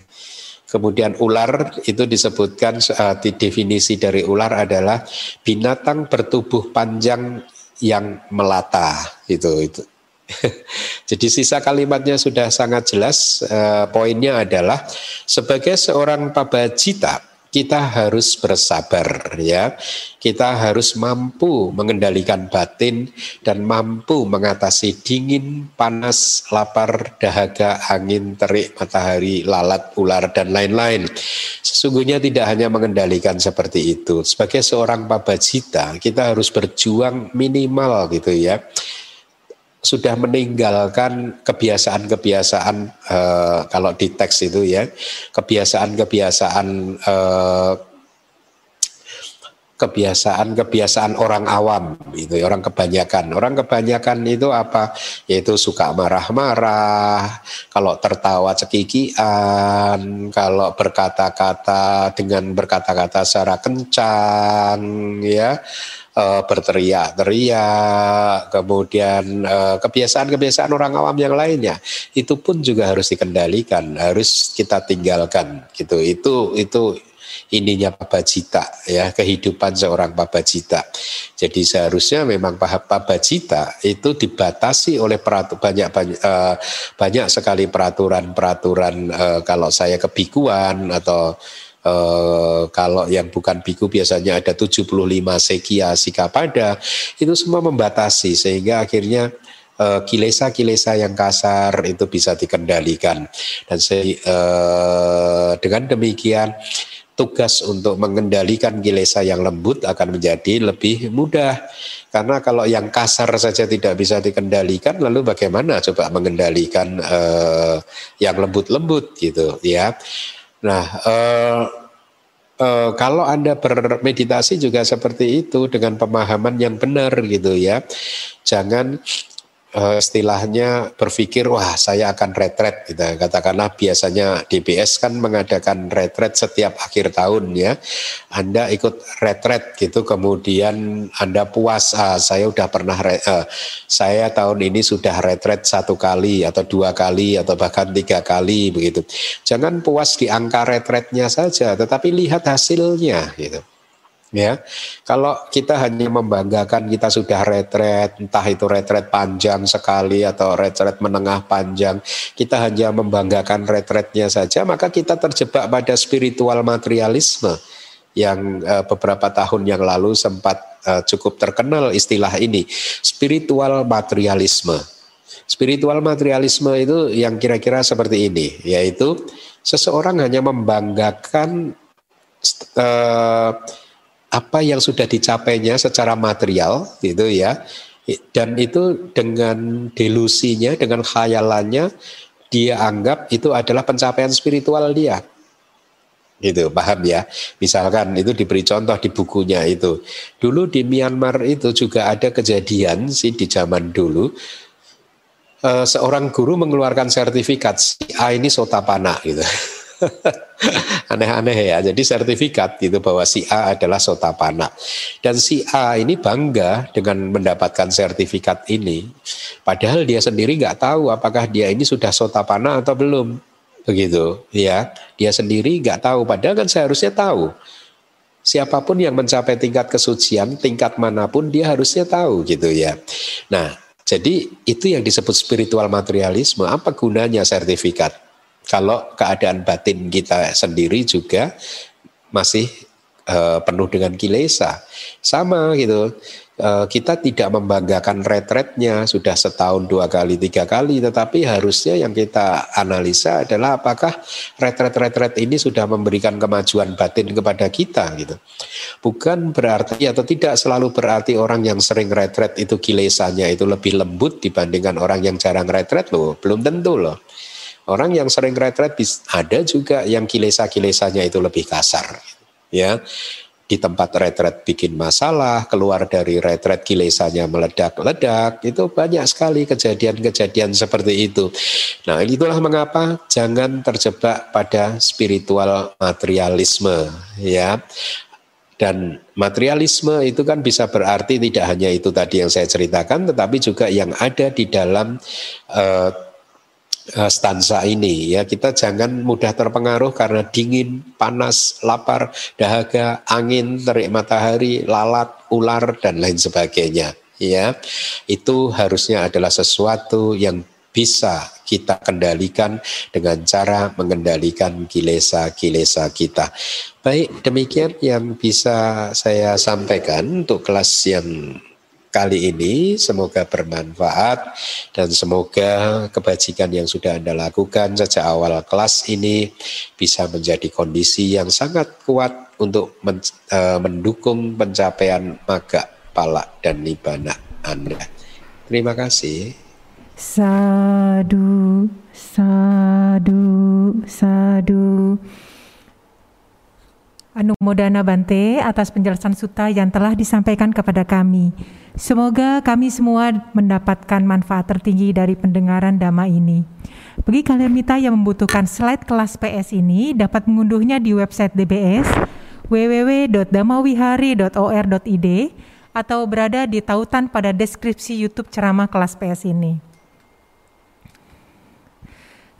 Kemudian ular itu disebutkan uh, di definisi dari ular adalah binatang bertubuh panjang yang melata itu itu Jadi sisa kalimatnya sudah sangat jelas. E, poinnya adalah sebagai seorang pabajita kita harus bersabar ya. Kita harus mampu mengendalikan batin dan mampu mengatasi dingin, panas, lapar, dahaga, angin, terik, matahari, lalat, ular dan lain-lain. Sesungguhnya tidak hanya mengendalikan seperti itu. Sebagai seorang pabajita kita harus berjuang minimal gitu ya sudah meninggalkan kebiasaan-kebiasaan uh, kalau di teks itu ya kebiasaan-kebiasaan uh, kebiasaan-kebiasaan orang awam itu orang kebanyakan. Orang kebanyakan itu apa? Yaitu suka marah-marah kalau tertawa cekikian kalau berkata-kata dengan berkata-kata secara kencang ya uh, berteriak-teriak, kemudian kebiasaan kebiasaan-kebiasaan orang awam yang lainnya itu pun juga harus dikendalikan, harus kita tinggalkan gitu. Itu itu ininya pabajita ya kehidupan seorang pabajita. Jadi seharusnya memang pabajita itu dibatasi oleh peratu, banyak banyak, uh, banyak sekali peraturan-peraturan uh, kalau saya kebikuan atau Uh, kalau yang bukan biku biasanya ada 75 sekia sikapada itu semua membatasi sehingga akhirnya uh, kilesa-kilesa yang kasar itu bisa dikendalikan. Dan se, uh, dengan demikian tugas untuk mengendalikan kilesa yang lembut akan menjadi lebih mudah. Karena kalau yang kasar saja tidak bisa dikendalikan lalu bagaimana coba mengendalikan yang lembut-lembut gitu ya Nah, uh, uh, kalau Anda bermeditasi juga seperti itu dengan pemahaman yang benar gitu ya. Jangan uh, istilahnya berpikir wah saya akan retret gitu. Katakanlah biasanya DBS kan mengadakan retret setiap akhir tahun ya. Anda ikut retret gitu. Kemudian Anda puas ah, saya udah pernah uh, saya tahun ini sudah retret satu kali atau dua kali atau bahkan tiga kali begitu. Jangan puas di angka retretnya saja tetapi lihat hasilnya gitu ya. Kalau kita hanya membanggakan kita sudah retret, entah itu retret panjang sekali atau retret menengah panjang, kita hanya membanggakan retretnya saja, maka kita terjebak pada spiritual materialisme yang uh, beberapa tahun yang lalu sempat uh, cukup terkenal istilah ini, spiritual materialisme. Spiritual materialisme itu yang kira-kira seperti ini, yaitu seseorang hanya membanggakan uh, apa yang sudah dicapainya secara material gitu ya. Dan itu dengan delusinya dengan khayalannya dia anggap itu adalah pencapaian spiritual dia. Gitu paham ya? Misalkan itu diberi contoh di bukunya itu. Dulu di Myanmar itu juga ada kejadian sih di zaman dulu. Uh, seorang guru mengeluarkan sertifikat si A ini sotapana gitu Aneh-aneh ya. Jadi sertifikat itu bahwa si A adalah sotapana. Dan si A ini bangga dengan mendapatkan sertifikat ini. Padahal dia sendiri nggak tahu apakah dia ini sudah sotapana atau belum. begitu ya dia sendiri nggak tahu padahal kan seharusnya tahu siapa pun yang mencapai tingkat kesucian tingkat mana pun dia harusnya tahu gitu ya nah jadi itu yang disebut spiritual materialisme apa gunanya sertifikat kalau keadaan batin kita sendiri juga masih uh, penuh dengan kilesa. Sama gitu. Eh, kita tidak membanggakan retretnya sudah setahun dua kali tiga kali tetapi harusnya yang kita analisa adalah apakah retret-retret ini sudah memberikan kemajuan batin kepada kita gitu. Bukan berarti atau tidak selalu berarti orang yang sering retret itu kilesanya itu lebih lembut dibandingkan orang yang jarang retret loh. Belum tentu loh orang yang sering retret ada juga yang kilesa-kilesanya itu lebih kasar ya di tempat retret bikin masalah, keluar dari retret kilesanya meledak-ledak, itu banyak sekali kejadian-kejadian seperti itu. Nah itulah mengapa jangan terjebak pada spiritual materialisme ya. Dan materialisme itu kan bisa berarti tidak hanya itu tadi yang saya ceritakan, tetapi juga yang ada di dalam uh, stansa ini ya kita jangan mudah terpengaruh karena dingin, panas, lapar, dahaga, angin, terik matahari, lalat, ular dan lain sebagainya ya. Itu harusnya adalah sesuatu yang bisa kita kendalikan dengan cara mengendalikan kilesa-kilesa kita. Baik, demikian yang bisa saya sampaikan untuk kelas yang kali ini. Semoga bermanfaat dan semoga kebajikan yang sudah Anda lakukan sejak awal kelas ini bisa menjadi kondisi yang sangat kuat untuk men, uh, mendukung pencapaian maga, pala, dan nibana Anda. Terima kasih. Sadu, sadu, sadu. Anumodana Bante atas penjelasan suta yang telah disampaikan kepada kami. Semoga kami semua mendapatkan manfaat tertinggi dari pendengaran dhamma ini. Bagi kalian mita yang membutuhkan slide kelas PS ini dapat mengunduhnya di website DBS www.damawihari.or.id atau berada di tautan pada deskripsi YouTube ceramah kelas PS ini.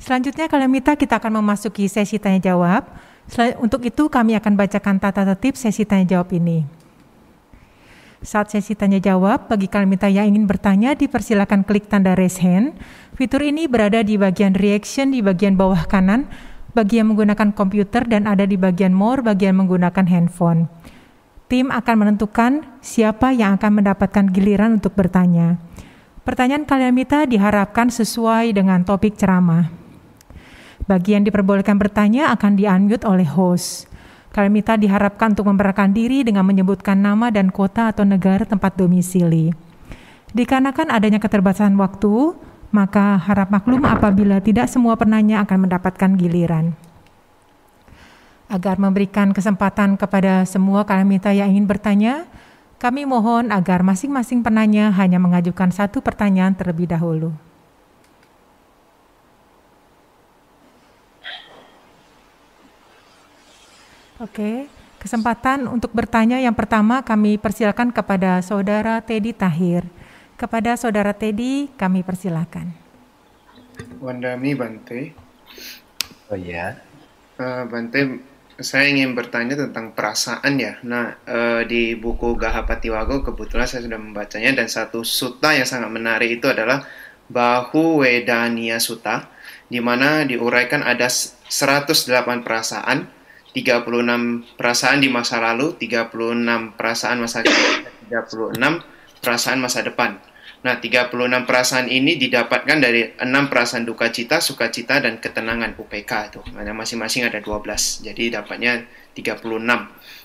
Selanjutnya kalian mita kita akan memasuki sesi tanya jawab. Untuk itu kami akan bacakan tata tertib sesi tanya jawab ini. Saat sesi tanya jawab, bagi kalian yang ingin bertanya, dipersilakan klik tanda raise hand. Fitur ini berada di bagian reaction di bagian bawah kanan, bagi yang menggunakan komputer dan ada di bagian more bagi yang menggunakan handphone. Tim akan menentukan siapa yang akan mendapatkan giliran untuk bertanya. Pertanyaan kalian minta diharapkan sesuai dengan topik ceramah. Bagi yang diperbolehkan bertanya akan di-unmute oleh host. Kalimita diharapkan untuk memperkenalkan diri dengan menyebutkan nama dan kota atau negara tempat domisili. Dikarenakan adanya keterbatasan waktu, maka harap maklum apabila tidak semua penanya akan mendapatkan giliran. Agar memberikan kesempatan kepada semua kalimita yang ingin bertanya, kami mohon agar masing-masing penanya hanya mengajukan satu pertanyaan terlebih dahulu. Oke, kesempatan untuk bertanya yang pertama kami persilakan kepada Saudara Teddy Tahir. Kepada Saudara Teddy kami persilakan. Wandami Bante. Oh ya. Uh, Bante, saya ingin bertanya tentang perasaan ya. Nah, uh, di buku Gahapatiwago kebetulan saya sudah membacanya dan satu sutta yang sangat menarik itu adalah Bahu Wedania Sutta di mana diuraikan ada 108 perasaan 36 perasaan di masa lalu, 36 perasaan masa kini, 36 perasaan masa depan. Nah, 36 perasaan ini didapatkan dari 6 perasaan duka cita, sukacita, dan ketenangan UPK itu. Mana masing-masing ada 12. Jadi dapatnya 36.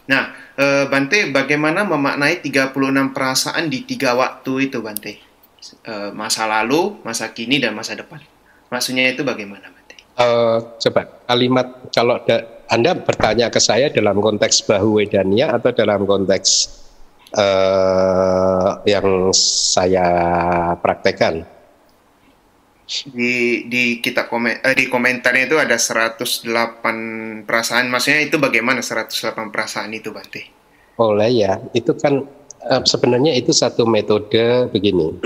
Nah, e, Bante, bagaimana memaknai 36 perasaan di tiga waktu itu, Bante? E, masa lalu, masa kini, dan masa depan. Maksudnya itu bagaimana, Bante? Uh, coba kalimat kalau da, anda bertanya ke saya dalam konteks bahu wedania atau dalam konteks uh, yang saya praktekkan? Di di kita komen eh, di komentarnya itu ada 108 perasaan. Maksudnya itu bagaimana 108 perasaan itu, Bante? Oleh ya, itu kan uh, sebenarnya itu satu metode begini.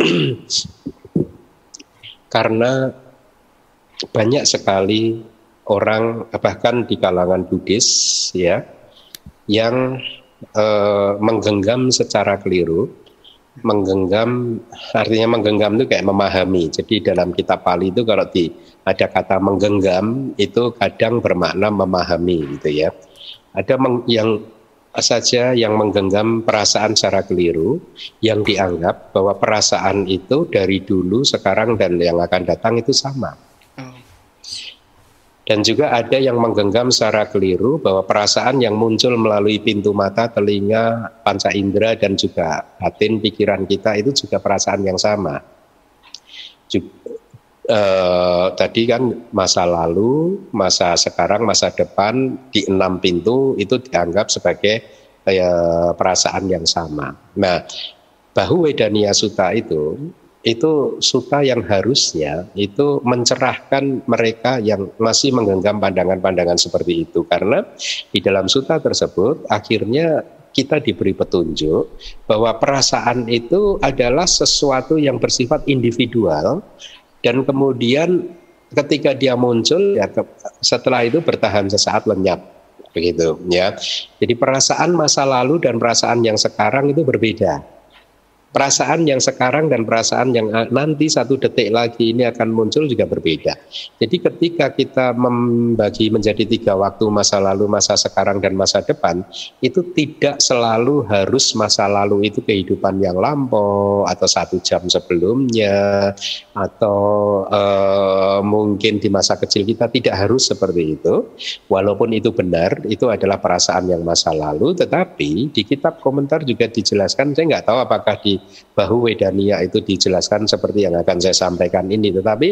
Karena banyak sekali orang bahkan di kalangan Buddhis ya yang uh, menggenggam secara keliru menggenggam artinya menggenggam itu kayak memahami jadi dalam kitab Pali itu kalau di ada kata menggenggam itu kadang bermakna memahami gitu ya ada meng, yang saja yang menggenggam perasaan secara keliru yang dianggap bahwa perasaan itu dari dulu, sekarang dan yang akan datang itu sama. Dan juga ada yang menggenggam secara keliru bahwa perasaan yang muncul melalui pintu mata, telinga, panca indera dan juga batin pikiran kita itu juga perasaan yang sama. Eh, tadi kan masa lalu, masa sekarang, masa depan di enam pintu itu dianggap sebagai eh, perasaan yang sama. Nah, bahu wedania suta itu itu suta yang harusnya itu mencerahkan mereka yang masih menggenggam pandangan-pandangan seperti itu karena di dalam suta tersebut akhirnya kita diberi petunjuk bahwa perasaan itu adalah sesuatu yang bersifat individual dan kemudian ketika dia muncul ya setelah itu bertahan sesaat lenyap begitu ya. Jadi perasaan masa lalu dan perasaan yang sekarang itu berbeda perasaan yang sekarang dan perasaan yang nanti satu detik lagi ini akan muncul juga berbeda. Jadi ketika kita membagi menjadi tiga waktu masa lalu, masa sekarang dan masa depan, itu tidak selalu harus masa lalu itu kehidupan yang lampau atau satu jam sebelumnya atau uh, mungkin di masa kecil kita tidak harus seperti itu. Walaupun itu benar, itu adalah perasaan yang masa lalu, tetapi di kitab komentar juga dijelaskan. Saya nggak tahu apakah di bahu wedania itu dijelaskan seperti yang akan saya sampaikan ini. Tetapi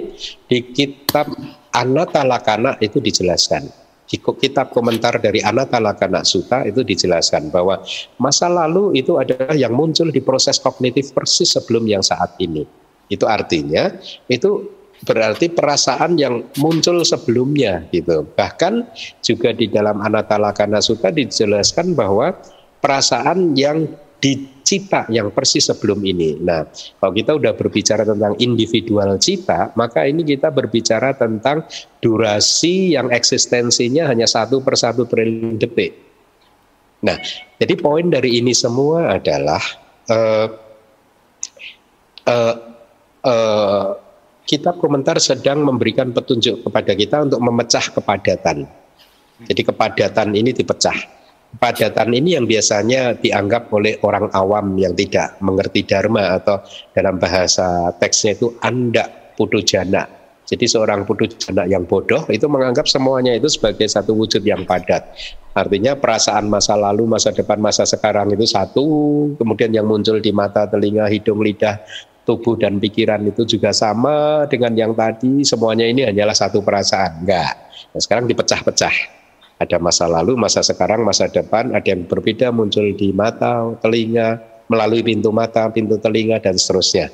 di kitab Anatalakana itu dijelaskan. Di kitab komentar dari Anatalakana Sutta itu dijelaskan bahwa masa lalu itu adalah yang muncul di proses kognitif persis sebelum yang saat ini. Itu artinya itu berarti perasaan yang muncul sebelumnya gitu. Bahkan juga di dalam Anatalakana Sutta dijelaskan bahwa perasaan yang dicita yang persis sebelum ini. Nah, kalau kita udah berbicara tentang individual cita, maka ini kita berbicara tentang durasi yang eksistensinya hanya satu per satu triliun detik. Nah, jadi poin dari ini semua adalah uh, uh, uh, kitab komentar sedang memberikan petunjuk kepada kita untuk memecah kepadatan. Jadi kepadatan ini dipecah Padatan ini yang biasanya dianggap oleh orang awam yang tidak mengerti dharma atau dalam bahasa teksnya itu anda jana. Jadi seorang jana yang bodoh itu menganggap semuanya itu sebagai satu wujud yang padat. Artinya perasaan masa lalu, masa depan, masa sekarang itu satu, kemudian yang muncul di mata, telinga, hidung, lidah, tubuh dan pikiran itu juga sama dengan yang tadi, semuanya ini hanyalah satu perasaan. Enggak. Nah, sekarang dipecah-pecah ada masa lalu, masa sekarang, masa depan, ada yang berbeda muncul di mata, telinga, melalui pintu mata, pintu telinga dan seterusnya.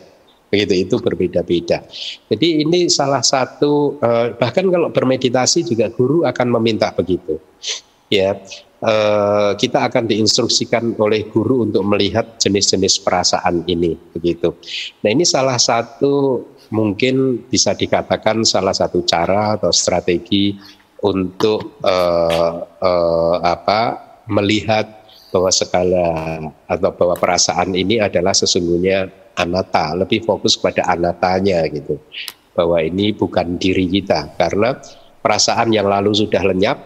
Begitu itu berbeda-beda. Jadi ini salah satu eh, bahkan kalau bermeditasi juga guru akan meminta begitu. Ya, eh, kita akan diinstruksikan oleh guru untuk melihat jenis-jenis perasaan ini begitu. Nah, ini salah satu mungkin bisa dikatakan salah satu cara atau strategi untuk uh, uh, apa melihat bahwa segala atau bahwa perasaan ini adalah sesungguhnya anata, lebih fokus pada anatanya gitu. Bahwa ini bukan diri kita karena perasaan yang lalu sudah lenyap,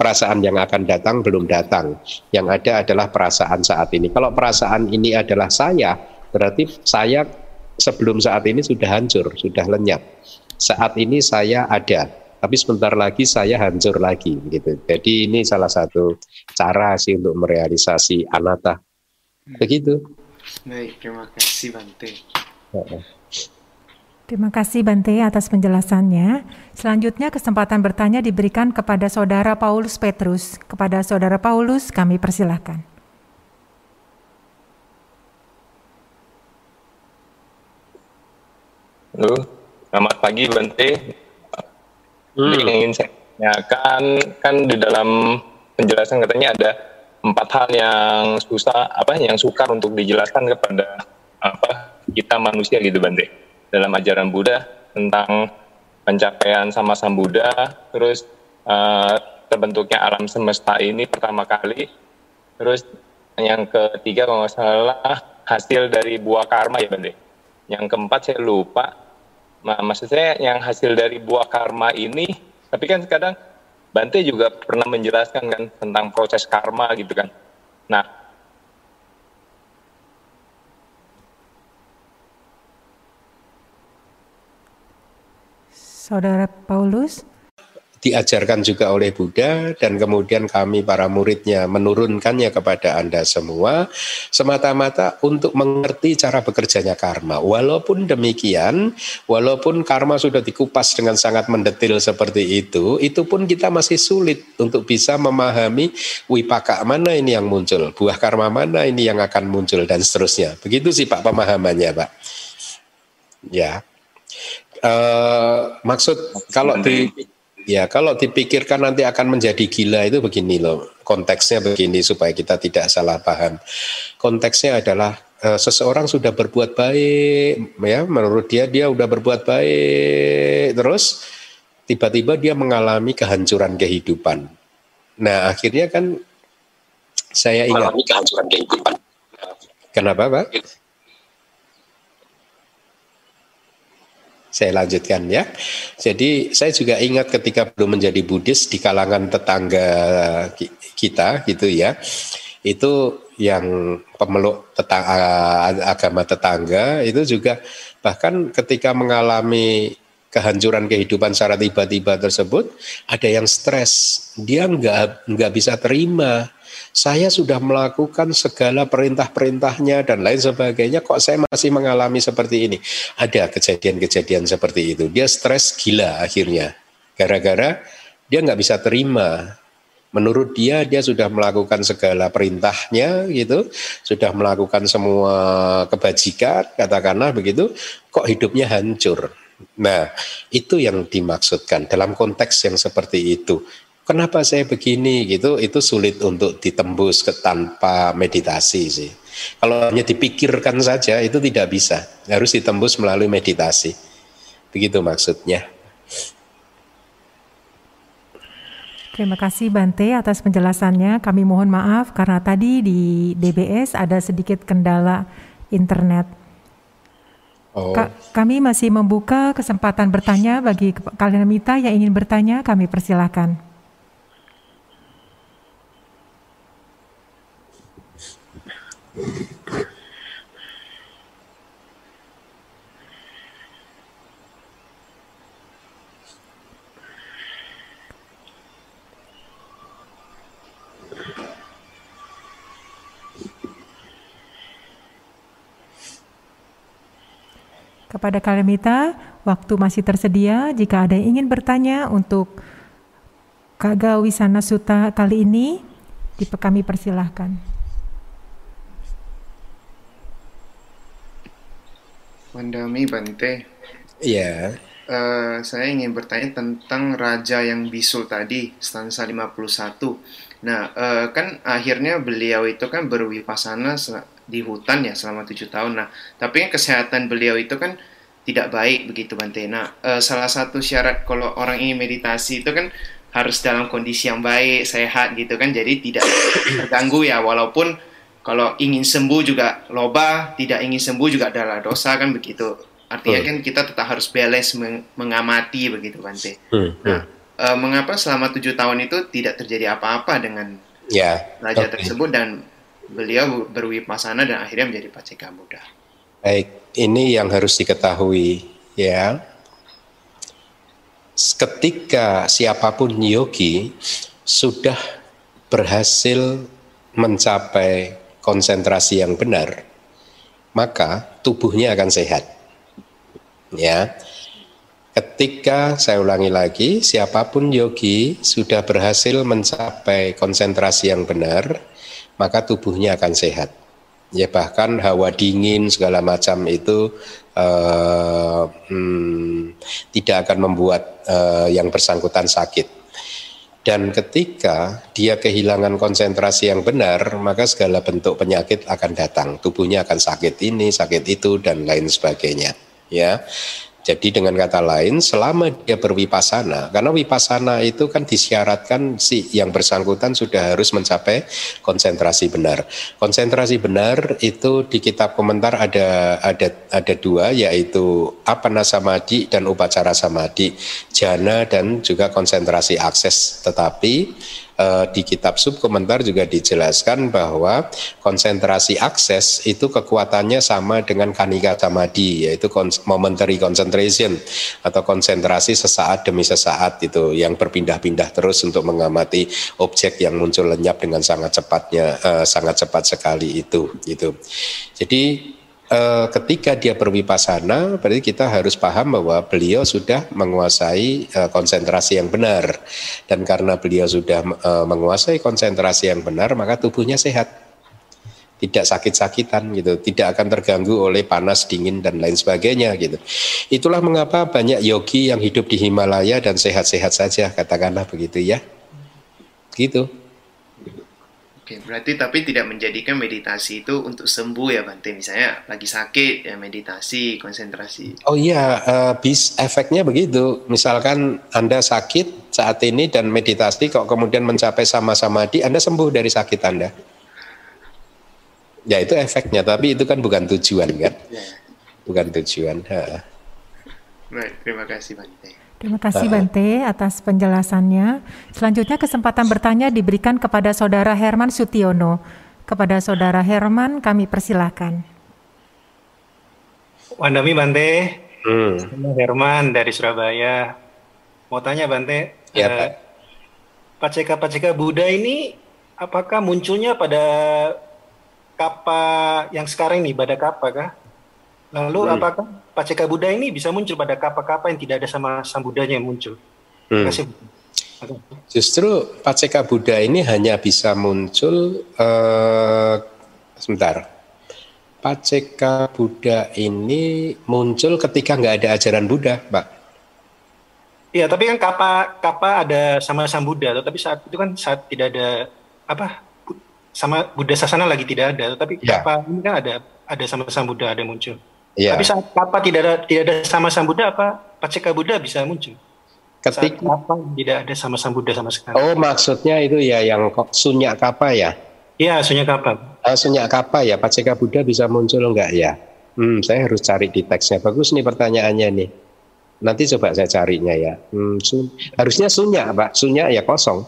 perasaan yang akan datang belum datang. Yang ada adalah perasaan saat ini. Kalau perasaan ini adalah saya, berarti saya sebelum saat ini sudah hancur, sudah lenyap. Saat ini saya ada, tapi sebentar lagi saya hancur lagi gitu. Jadi ini salah satu cara sih untuk merealisasi anata. Begitu. Baik, terima kasih Bante. Terima kasih Bante atas penjelasannya. Selanjutnya kesempatan bertanya diberikan kepada Saudara Paulus Petrus. Kepada Saudara Paulus kami persilahkan. Halo, selamat pagi Bante. Hmm. Yang ingin saya tanyakan kan di dalam penjelasan katanya ada empat hal yang susah apa yang sukar untuk dijelaskan kepada apa kita manusia gitu Bante dalam ajaran Buddha tentang pencapaian sama Sang Buddha terus uh, terbentuknya alam semesta ini pertama kali. Terus yang ketiga kalau nggak salah hasil dari buah karma ya Bande. Yang keempat saya lupa. Nah, maksud saya yang hasil dari buah karma ini, tapi kan kadang Bante juga pernah menjelaskan kan tentang proses karma gitu kan. Nah, Saudara Paulus diajarkan juga oleh Buddha dan kemudian kami para muridnya menurunkannya kepada Anda semua semata-mata untuk mengerti cara bekerjanya karma. Walaupun demikian, walaupun karma sudah dikupas dengan sangat mendetil seperti itu, itu pun kita masih sulit untuk bisa memahami wipaka mana ini yang muncul, buah karma mana ini yang akan muncul dan seterusnya. Begitu sih Pak pemahamannya, Pak. Ya. Uh, maksud kalau di Ya, kalau dipikirkan nanti akan menjadi gila itu begini loh. Konteksnya begini supaya kita tidak salah paham. Konteksnya adalah uh, seseorang sudah berbuat baik, ya, menurut dia dia sudah berbuat baik, terus tiba-tiba dia mengalami kehancuran kehidupan. Nah, akhirnya kan saya ingat mengalami kehancuran kehidupan. Kenapa, Pak? Saya lanjutkan ya. Jadi saya juga ingat ketika belum menjadi Buddhis di kalangan tetangga kita gitu ya. Itu yang pemeluk tetangga, agama tetangga itu juga bahkan ketika mengalami kehancuran kehidupan secara tiba-tiba tersebut ada yang stres dia nggak nggak bisa terima saya sudah melakukan segala perintah-perintahnya dan lain sebagainya, kok saya masih mengalami seperti ini? Ada kejadian-kejadian seperti itu. Dia stres gila akhirnya, gara-gara dia nggak bisa terima. Menurut dia, dia sudah melakukan segala perintahnya, gitu, sudah melakukan semua kebajikan, katakanlah begitu, kok hidupnya hancur. Nah, itu yang dimaksudkan dalam konteks yang seperti itu kenapa saya begini gitu itu sulit untuk ditembus ke tanpa meditasi sih kalau hanya dipikirkan saja itu tidak bisa harus ditembus melalui meditasi begitu maksudnya Terima kasih Bante atas penjelasannya. Kami mohon maaf karena tadi di DBS ada sedikit kendala internet. Oh. Ka kami masih membuka kesempatan bertanya bagi kalian Mita yang ingin bertanya, kami persilahkan. Kepada Kalemita, waktu masih tersedia jika ada yang ingin bertanya untuk Kaga Wisana Suta kali ini, kami persilahkan. Wandami Bante. Iya. Uh, saya ingin bertanya tentang raja yang bisul tadi, stansa 51. Nah, uh, kan akhirnya beliau itu kan berwipasana di hutan ya selama tujuh tahun. Nah, tapi kan kesehatan beliau itu kan tidak baik begitu Bante. Nah, uh, salah satu syarat kalau orang ingin meditasi itu kan harus dalam kondisi yang baik, sehat gitu kan. Jadi tidak terganggu ya walaupun kalau ingin sembuh juga loba, tidak ingin sembuh juga adalah dosa kan begitu. Artinya hmm. kan kita tetap harus balance meng mengamati begitu Bante. Hmm. Nah, uh, mengapa selama tujuh tahun itu tidak terjadi apa-apa dengan ya, raja okay. tersebut dan beliau berwipasana dan akhirnya menjadi paceka Buddha. Baik, ini yang harus diketahui ya. Ketika siapa pun yogi sudah berhasil mencapai konsentrasi yang benar, maka tubuhnya akan sehat. Ya. Ketika saya ulangi lagi, siapa pun yogi sudah berhasil mencapai konsentrasi yang benar, maka tubuhnya akan sehat. Ya bahkan hawa dingin segala macam itu uh, hmm, tidak akan membuat uh, yang bersangkutan sakit. Dan ketika dia kehilangan konsentrasi yang benar, maka segala bentuk penyakit akan datang. Tubuhnya akan sakit ini, sakit itu, dan lain sebagainya. Ya, Jadi dengan kata lain, selama dia berwipasana, karena wipasana itu kan disyaratkan si yang bersangkutan sudah harus mencapai konsentrasi benar. Konsentrasi benar itu di kitab komentar ada ada ada dua, yaitu apana samadhi dan upacara samadhi, jana dan juga konsentrasi akses. Tetapi uh, di kitab subkomentar juga dijelaskan bahwa konsentrasi akses itu kekuatannya sama dengan kanika samadhi yaitu momentary concentration atau konsentrasi sesaat demi sesaat itu yang berpindah-pindah terus untuk mengamati objek yang muncul lenyap dengan sangat cepatnya uh, sangat cepat sekali itu itu. Jadi eh, ketika dia berwipasana berarti kita harus paham bahwa beliau sudah menguasai eh, konsentrasi yang benar dan karena beliau sudah eh, menguasai konsentrasi yang benar maka tubuhnya sehat tidak sakit-sakitan gitu, tidak akan terganggu oleh panas, dingin dan lain sebagainya gitu. Itulah mengapa banyak yogi yang hidup di Himalaya dan sehat-sehat saja, katakanlah begitu ya. Gitu. Oke, berarti tapi tidak menjadikan meditasi itu untuk sembuh ya Bante. Misalnya lagi sakit ya meditasi, konsentrasi. Oh iya, uh, bis efeknya begitu. Misalkan Anda sakit saat ini dan meditasi kok kemudian mencapai sama-sama di Anda sembuh dari sakit Anda. Ya itu efeknya, tapi itu kan bukan tujuan kan. Ya. Bukan tujuan. Ha. Baik, terima kasih Bante. Terima kasih Bante atas penjelasannya. Selanjutnya kesempatan bertanya diberikan kepada Saudara Herman Sutiono. Kepada Saudara Herman kami persilahkan. Wandami Bante, hmm. Herman dari Surabaya. Mau tanya Bante, ya, eh, Paceka-paceka Buddha ini apakah munculnya pada kapa yang sekarang ini, pada kapa kah? Lalu hmm. apakah Paceka Buddha ini bisa muncul pada kapal-kapal yang tidak ada sama sang Buddhanya yang muncul? Hmm. Kasih. Justru Paceka Buddha ini hanya bisa muncul uh, sebentar. Paceka Buddha ini muncul ketika nggak ada ajaran Buddha, Pak. Iya, tapi kan kapa kapa ada sama sang Buddha, tapi saat itu kan saat tidak ada apa sama Buddha sasana lagi tidak ada, tapi ya. kapa ini kan ada ada sama sang Buddha ada muncul. Ya. Tapi saat apa tidak ada tidak ada sama sang Buddha apa Paceka Buddha bisa muncul? Ketika apa tidak ada sama sang Buddha sama sekali. Oh maksudnya itu ya yang sunyak kapa ya? Iya sunyak kapa. Uh, sunyak kapa ya Paceka Buddha bisa muncul enggak ya? Hmm, saya harus cari di teksnya. Bagus nih pertanyaannya nih. Nanti coba saya carinya ya. Hmm, sun, harusnya sunyak pak. Sunyak ya kosong.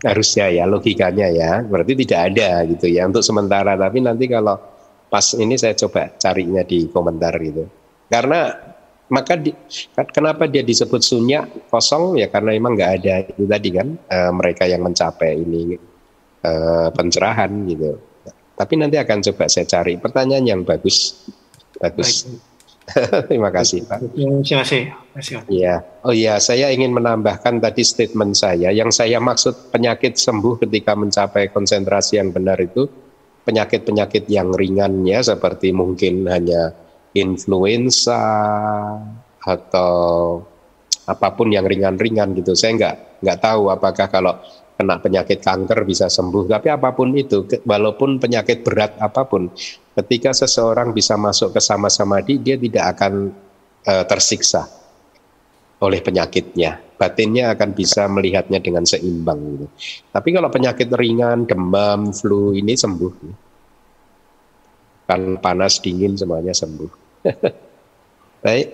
Harusnya ya logikanya ya. Berarti tidak ada gitu ya untuk sementara. Tapi nanti kalau pas ini saya coba carinya di komentar gitu. Karena maka di, kenapa dia disebut sunyak kosong ya karena emang nggak ada itu tadi kan e, mereka yang mencapai ini e, pencerahan gitu. Tapi nanti akan coba saya cari pertanyaan yang bagus, bagus. Terima kasih Pak. Terima kasih. Iya. Oh iya, saya ingin menambahkan tadi statement saya. Yang saya maksud penyakit sembuh ketika mencapai konsentrasi yang benar itu penyakit-penyakit yang ringannya seperti mungkin hanya influenza atau apa pun yang ringan-ringan gitu. Saya nggak nggak tahu apakah kalau kena penyakit kanker bisa sembuh. Tapi apa pun itu, walaupun penyakit berat apa pun, ketika seseorang bisa masuk ke sama-sama dia tidak akan uh, tersiksa oleh penyakitnya batinnya akan bisa melihatnya dengan seimbang gitu. Tapi kalau penyakit ringan, demam, flu ini sembuh. Kan panas, dingin semuanya sembuh. Baik.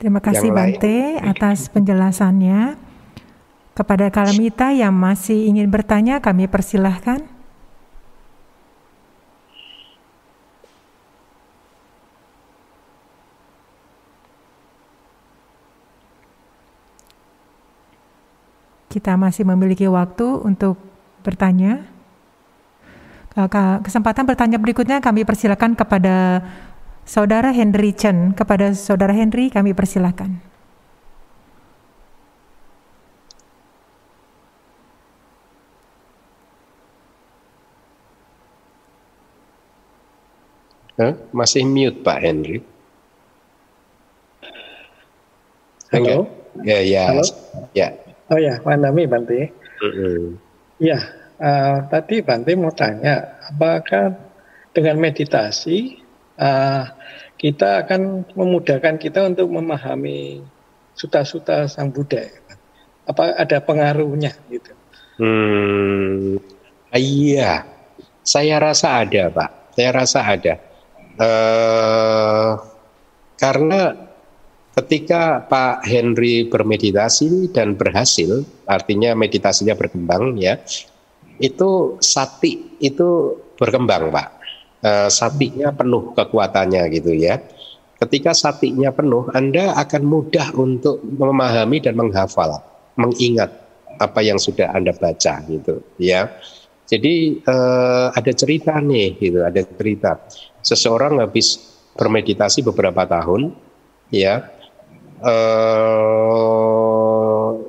Terima kasih Bante atas penjelasannya. Kepada Kalamita yang masih ingin bertanya, kami persilahkan. Kita masih memiliki waktu untuk bertanya. Kesempatan bertanya berikutnya kami persilakan kepada Saudara Henry Chen. Kepada Saudara Henry kami persilakan. Huh? Masih mute Pak Henry. Halo. Ya, ya. Halo? Ya. Oh ya, Nami Bante. Mm-hmm. Ya, uh, tadi Bante mau tanya, apakah dengan meditasi uh, kita akan memudahkan kita untuk memahami suta-suta Sang Buddha. Apa ada pengaruhnya gitu? Hmm, iya, saya rasa ada, Pak. Saya rasa ada. Uh, karena ketika Pak Henry bermeditasi dan berhasil, artinya meditasinya berkembang ya, itu sati itu berkembang, Pak. Uh, satinya penuh kekuatannya gitu ya. Ketika satinya penuh, Anda akan mudah untuk memahami dan menghafal, mengingat apa yang sudah Anda baca gitu ya. Jadi uh, ada cerita nih gitu, ada cerita. Seseorang habis bermeditasi beberapa tahun ya uh,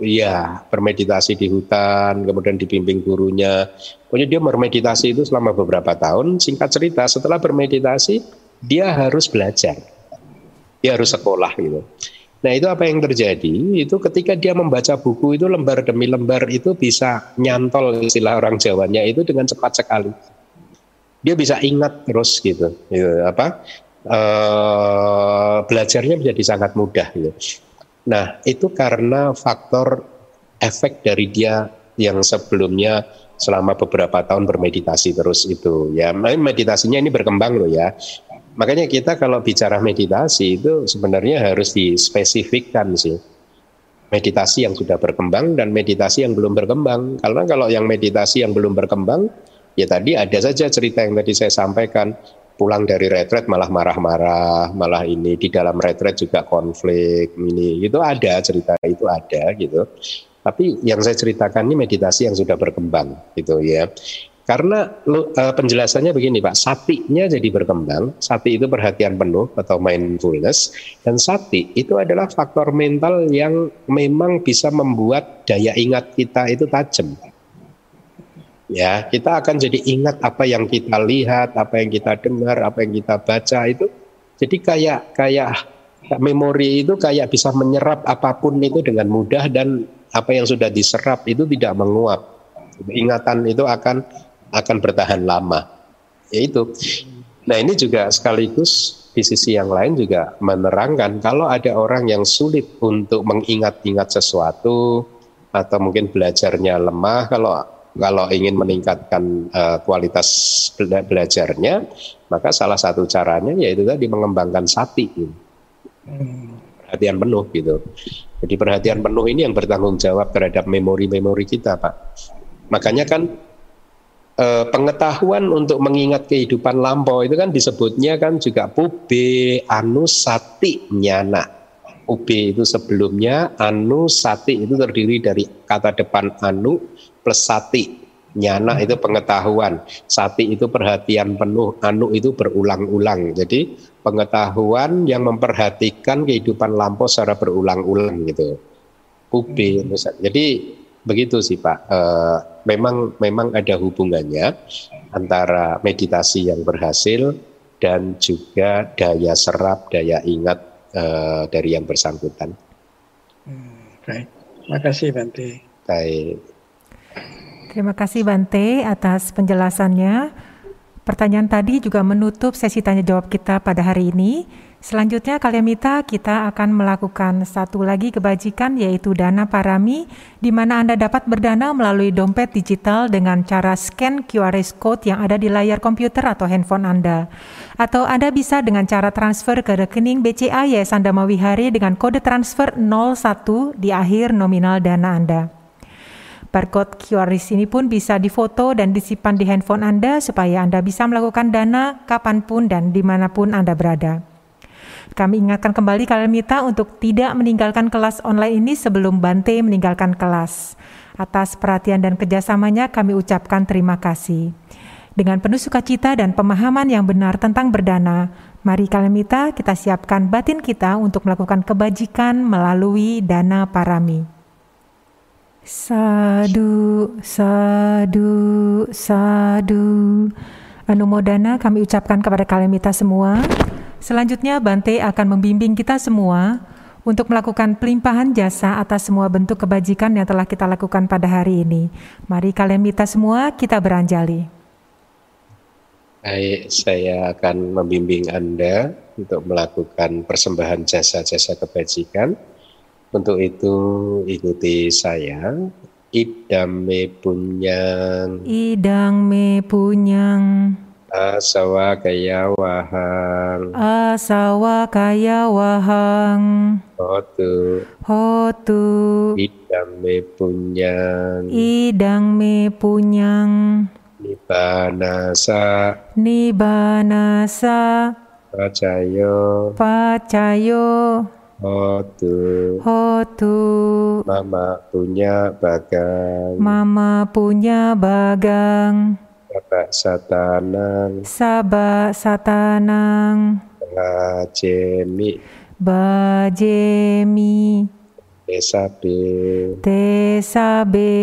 ya bermeditasi di hutan, kemudian dibimbing gurunya. Pokoknya dia bermeditasi itu selama beberapa tahun. Singkat cerita, setelah bermeditasi dia harus belajar, dia harus sekolah gitu. Nah itu apa yang terjadi? Itu ketika dia membaca buku itu lembar demi lembar itu bisa nyantol istilah orang Jawanya itu dengan cepat sekali. Dia bisa ingat terus gitu, gitu apa? E, belajarnya menjadi sangat mudah gitu. Nah itu karena faktor efek dari dia yang sebelumnya selama beberapa tahun bermeditasi terus itu ya meditasinya ini berkembang loh ya Makanya kita kalau bicara meditasi itu sebenarnya harus dispesifikkan sih. Meditasi yang sudah berkembang dan meditasi yang belum berkembang. Karena kalau yang meditasi yang belum berkembang, ya tadi ada saja cerita yang tadi saya sampaikan. Pulang dari retret malah marah-marah, malah ini di dalam retret juga konflik, ini itu ada cerita itu ada gitu. Tapi yang saya ceritakan ini meditasi yang sudah berkembang gitu ya. Karena uh, penjelasannya begini Pak, satinya jadi berkembang, sati itu perhatian penuh atau mindfulness, dan sati itu adalah faktor mental yang memang bisa membuat daya ingat kita itu tajam. Ya, kita akan jadi ingat apa yang kita lihat, apa yang kita dengar, apa yang kita baca itu. Jadi kayak kayak memori itu kayak bisa menyerap apa pun itu dengan mudah dan apa yang sudah diserap itu tidak menguap. Ingatan itu akan akan bertahan lama. Yaitu. Nah ini juga sekaligus di sisi yang lain juga menerangkan kalau ada orang yang sulit untuk mengingat-ingat sesuatu atau mungkin belajarnya lemah kalau kalau ingin meningkatkan uh, kualitas belajarnya maka salah satu caranya yaitu tadi mengembangkan sati. Perhatian penuh gitu. Jadi perhatian penuh ini yang bertanggung jawab terhadap memori-memori kita pak. Makanya kan eh, pengetahuan untuk mengingat kehidupan lampau itu kan disebutnya kan juga pube anusati nyana. Ube itu sebelumnya, anu sati itu terdiri dari kata depan anu plus sati. Nyana itu pengetahuan, sati itu perhatian penuh, anu itu berulang-ulang. Jadi pengetahuan yang memperhatikan kehidupan lampau secara berulang-ulang gitu. Ube, jadi begitu sih Pak. E, memang memang ada hubungannya antara meditasi yang berhasil dan juga daya serap, daya ingat e, dari yang bersangkutan. Hmm, baik, terima kasih Bante. Baik. Terima kasih Bante atas penjelasannya. Pertanyaan tadi juga menutup sesi tanya jawab kita pada hari ini. Selanjutnya Kalyamita kita akan melakukan satu lagi kebajikan yaitu dana parami di mana Anda dapat berdana melalui dompet digital dengan cara scan QR code yang ada di layar komputer atau handphone Anda. Atau Anda bisa dengan cara transfer ke rekening BCA Yayasan Damawihari dengan kode transfer 01 di akhir nominal dana Anda. Barcode QR ini pun bisa difoto dan disimpan di handphone Anda supaya Anda bisa melakukan dana kapan pun dan di mana pun Anda berada. Kami ingatkan kembali kalian untuk tidak meninggalkan kelas online ini sebelum Bante meninggalkan kelas. Atas perhatian dan kerjasamanya kami ucapkan terima kasih. Dengan penuh sukacita dan pemahaman yang benar tentang berdana, mari kalian minta kita siapkan batin kita untuk melakukan kebajikan melalui dana parami. Sadu, sadu, sadu. Anumodana kami ucapkan kepada kalian minta semua. Selanjutnya Bante akan membimbing kita semua untuk melakukan pelimpahan jasa atas semua bentuk kebajikan yang telah kita lakukan pada hari ini. Mari kalian minta semua kita beranjali. Baik, saya akan membimbing Anda untuk melakukan persembahan jasa-jasa kebajikan. Untuk itu ikuti saya. Idam me punyang. Idang me punyang. Asawa kaya wahang. Asawa kaya wahang. Hotu. Hotu. Idam me punyang. Idang me punyang. Nibanasa. Nibanasa. Pacayo. Pacayo Hotu. Hotu. Mama punya bagang. Mama punya bagang. Sabak satanang. Sabak satanang. Bajemi. Bajemi. Tesabe. Tesabe.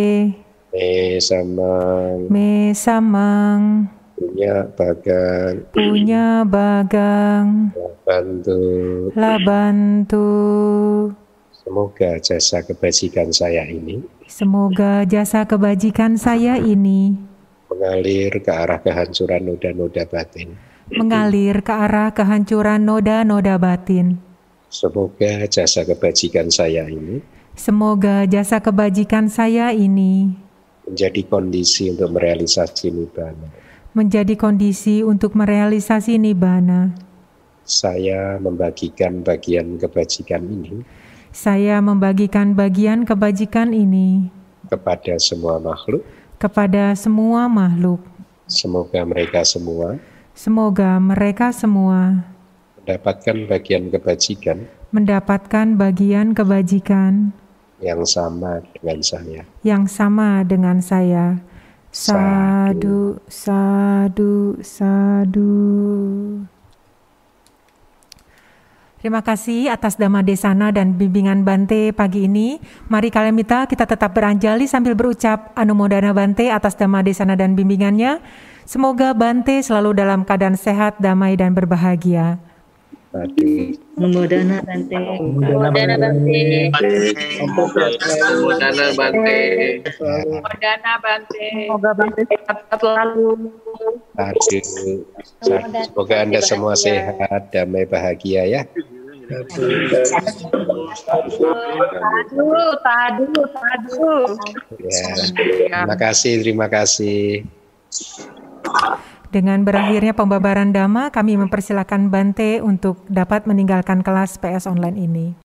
Mesamang. Mesamang punya bagang punya bagang. Bantu. Bantu. Semoga jasa kebajikan saya ini semoga jasa kebajikan saya ini mengalir ke arah kehancuran noda-noda batin. mengalir ke arah kehancuran noda-noda batin. Semoga jasa kebajikan saya ini semoga jasa kebajikan saya ini menjadi kondisi untuk merealisasi nibbana menjadi kondisi untuk merealisasi nibbana. Saya membagikan bagian kebajikan ini. Saya membagikan bagian kebajikan ini kepada semua makhluk. Kepada semua makhluk. Semoga mereka semua. Semoga mereka semua mendapatkan bagian kebajikan. Mendapatkan bagian kebajikan yang sama dengan saya. Yang sama dengan saya Sadu, sadu, sadu. Terima kasih atas Dhamma Desana dan bimbingan Bante pagi ini. Mari kalian minta kita tetap beranjali sambil berucap Anumodana Bante atas Dhamma Desana dan bimbingannya. Semoga Bante selalu dalam keadaan sehat, damai, dan berbahagia. Memudana Bante. Memudana Bante. Memudana Bante. Memudana Bante. Semoga Bante sehat selalu. Aduh. Semoga Anda semua sehat, damai, bahagia ya. Tadu, tadu, tadu. Ya. Terima kasih, terima kasih. Dengan berakhirnya pembabaran Dhamma, kami mempersilahkan Bante untuk dapat meninggalkan kelas PS online ini.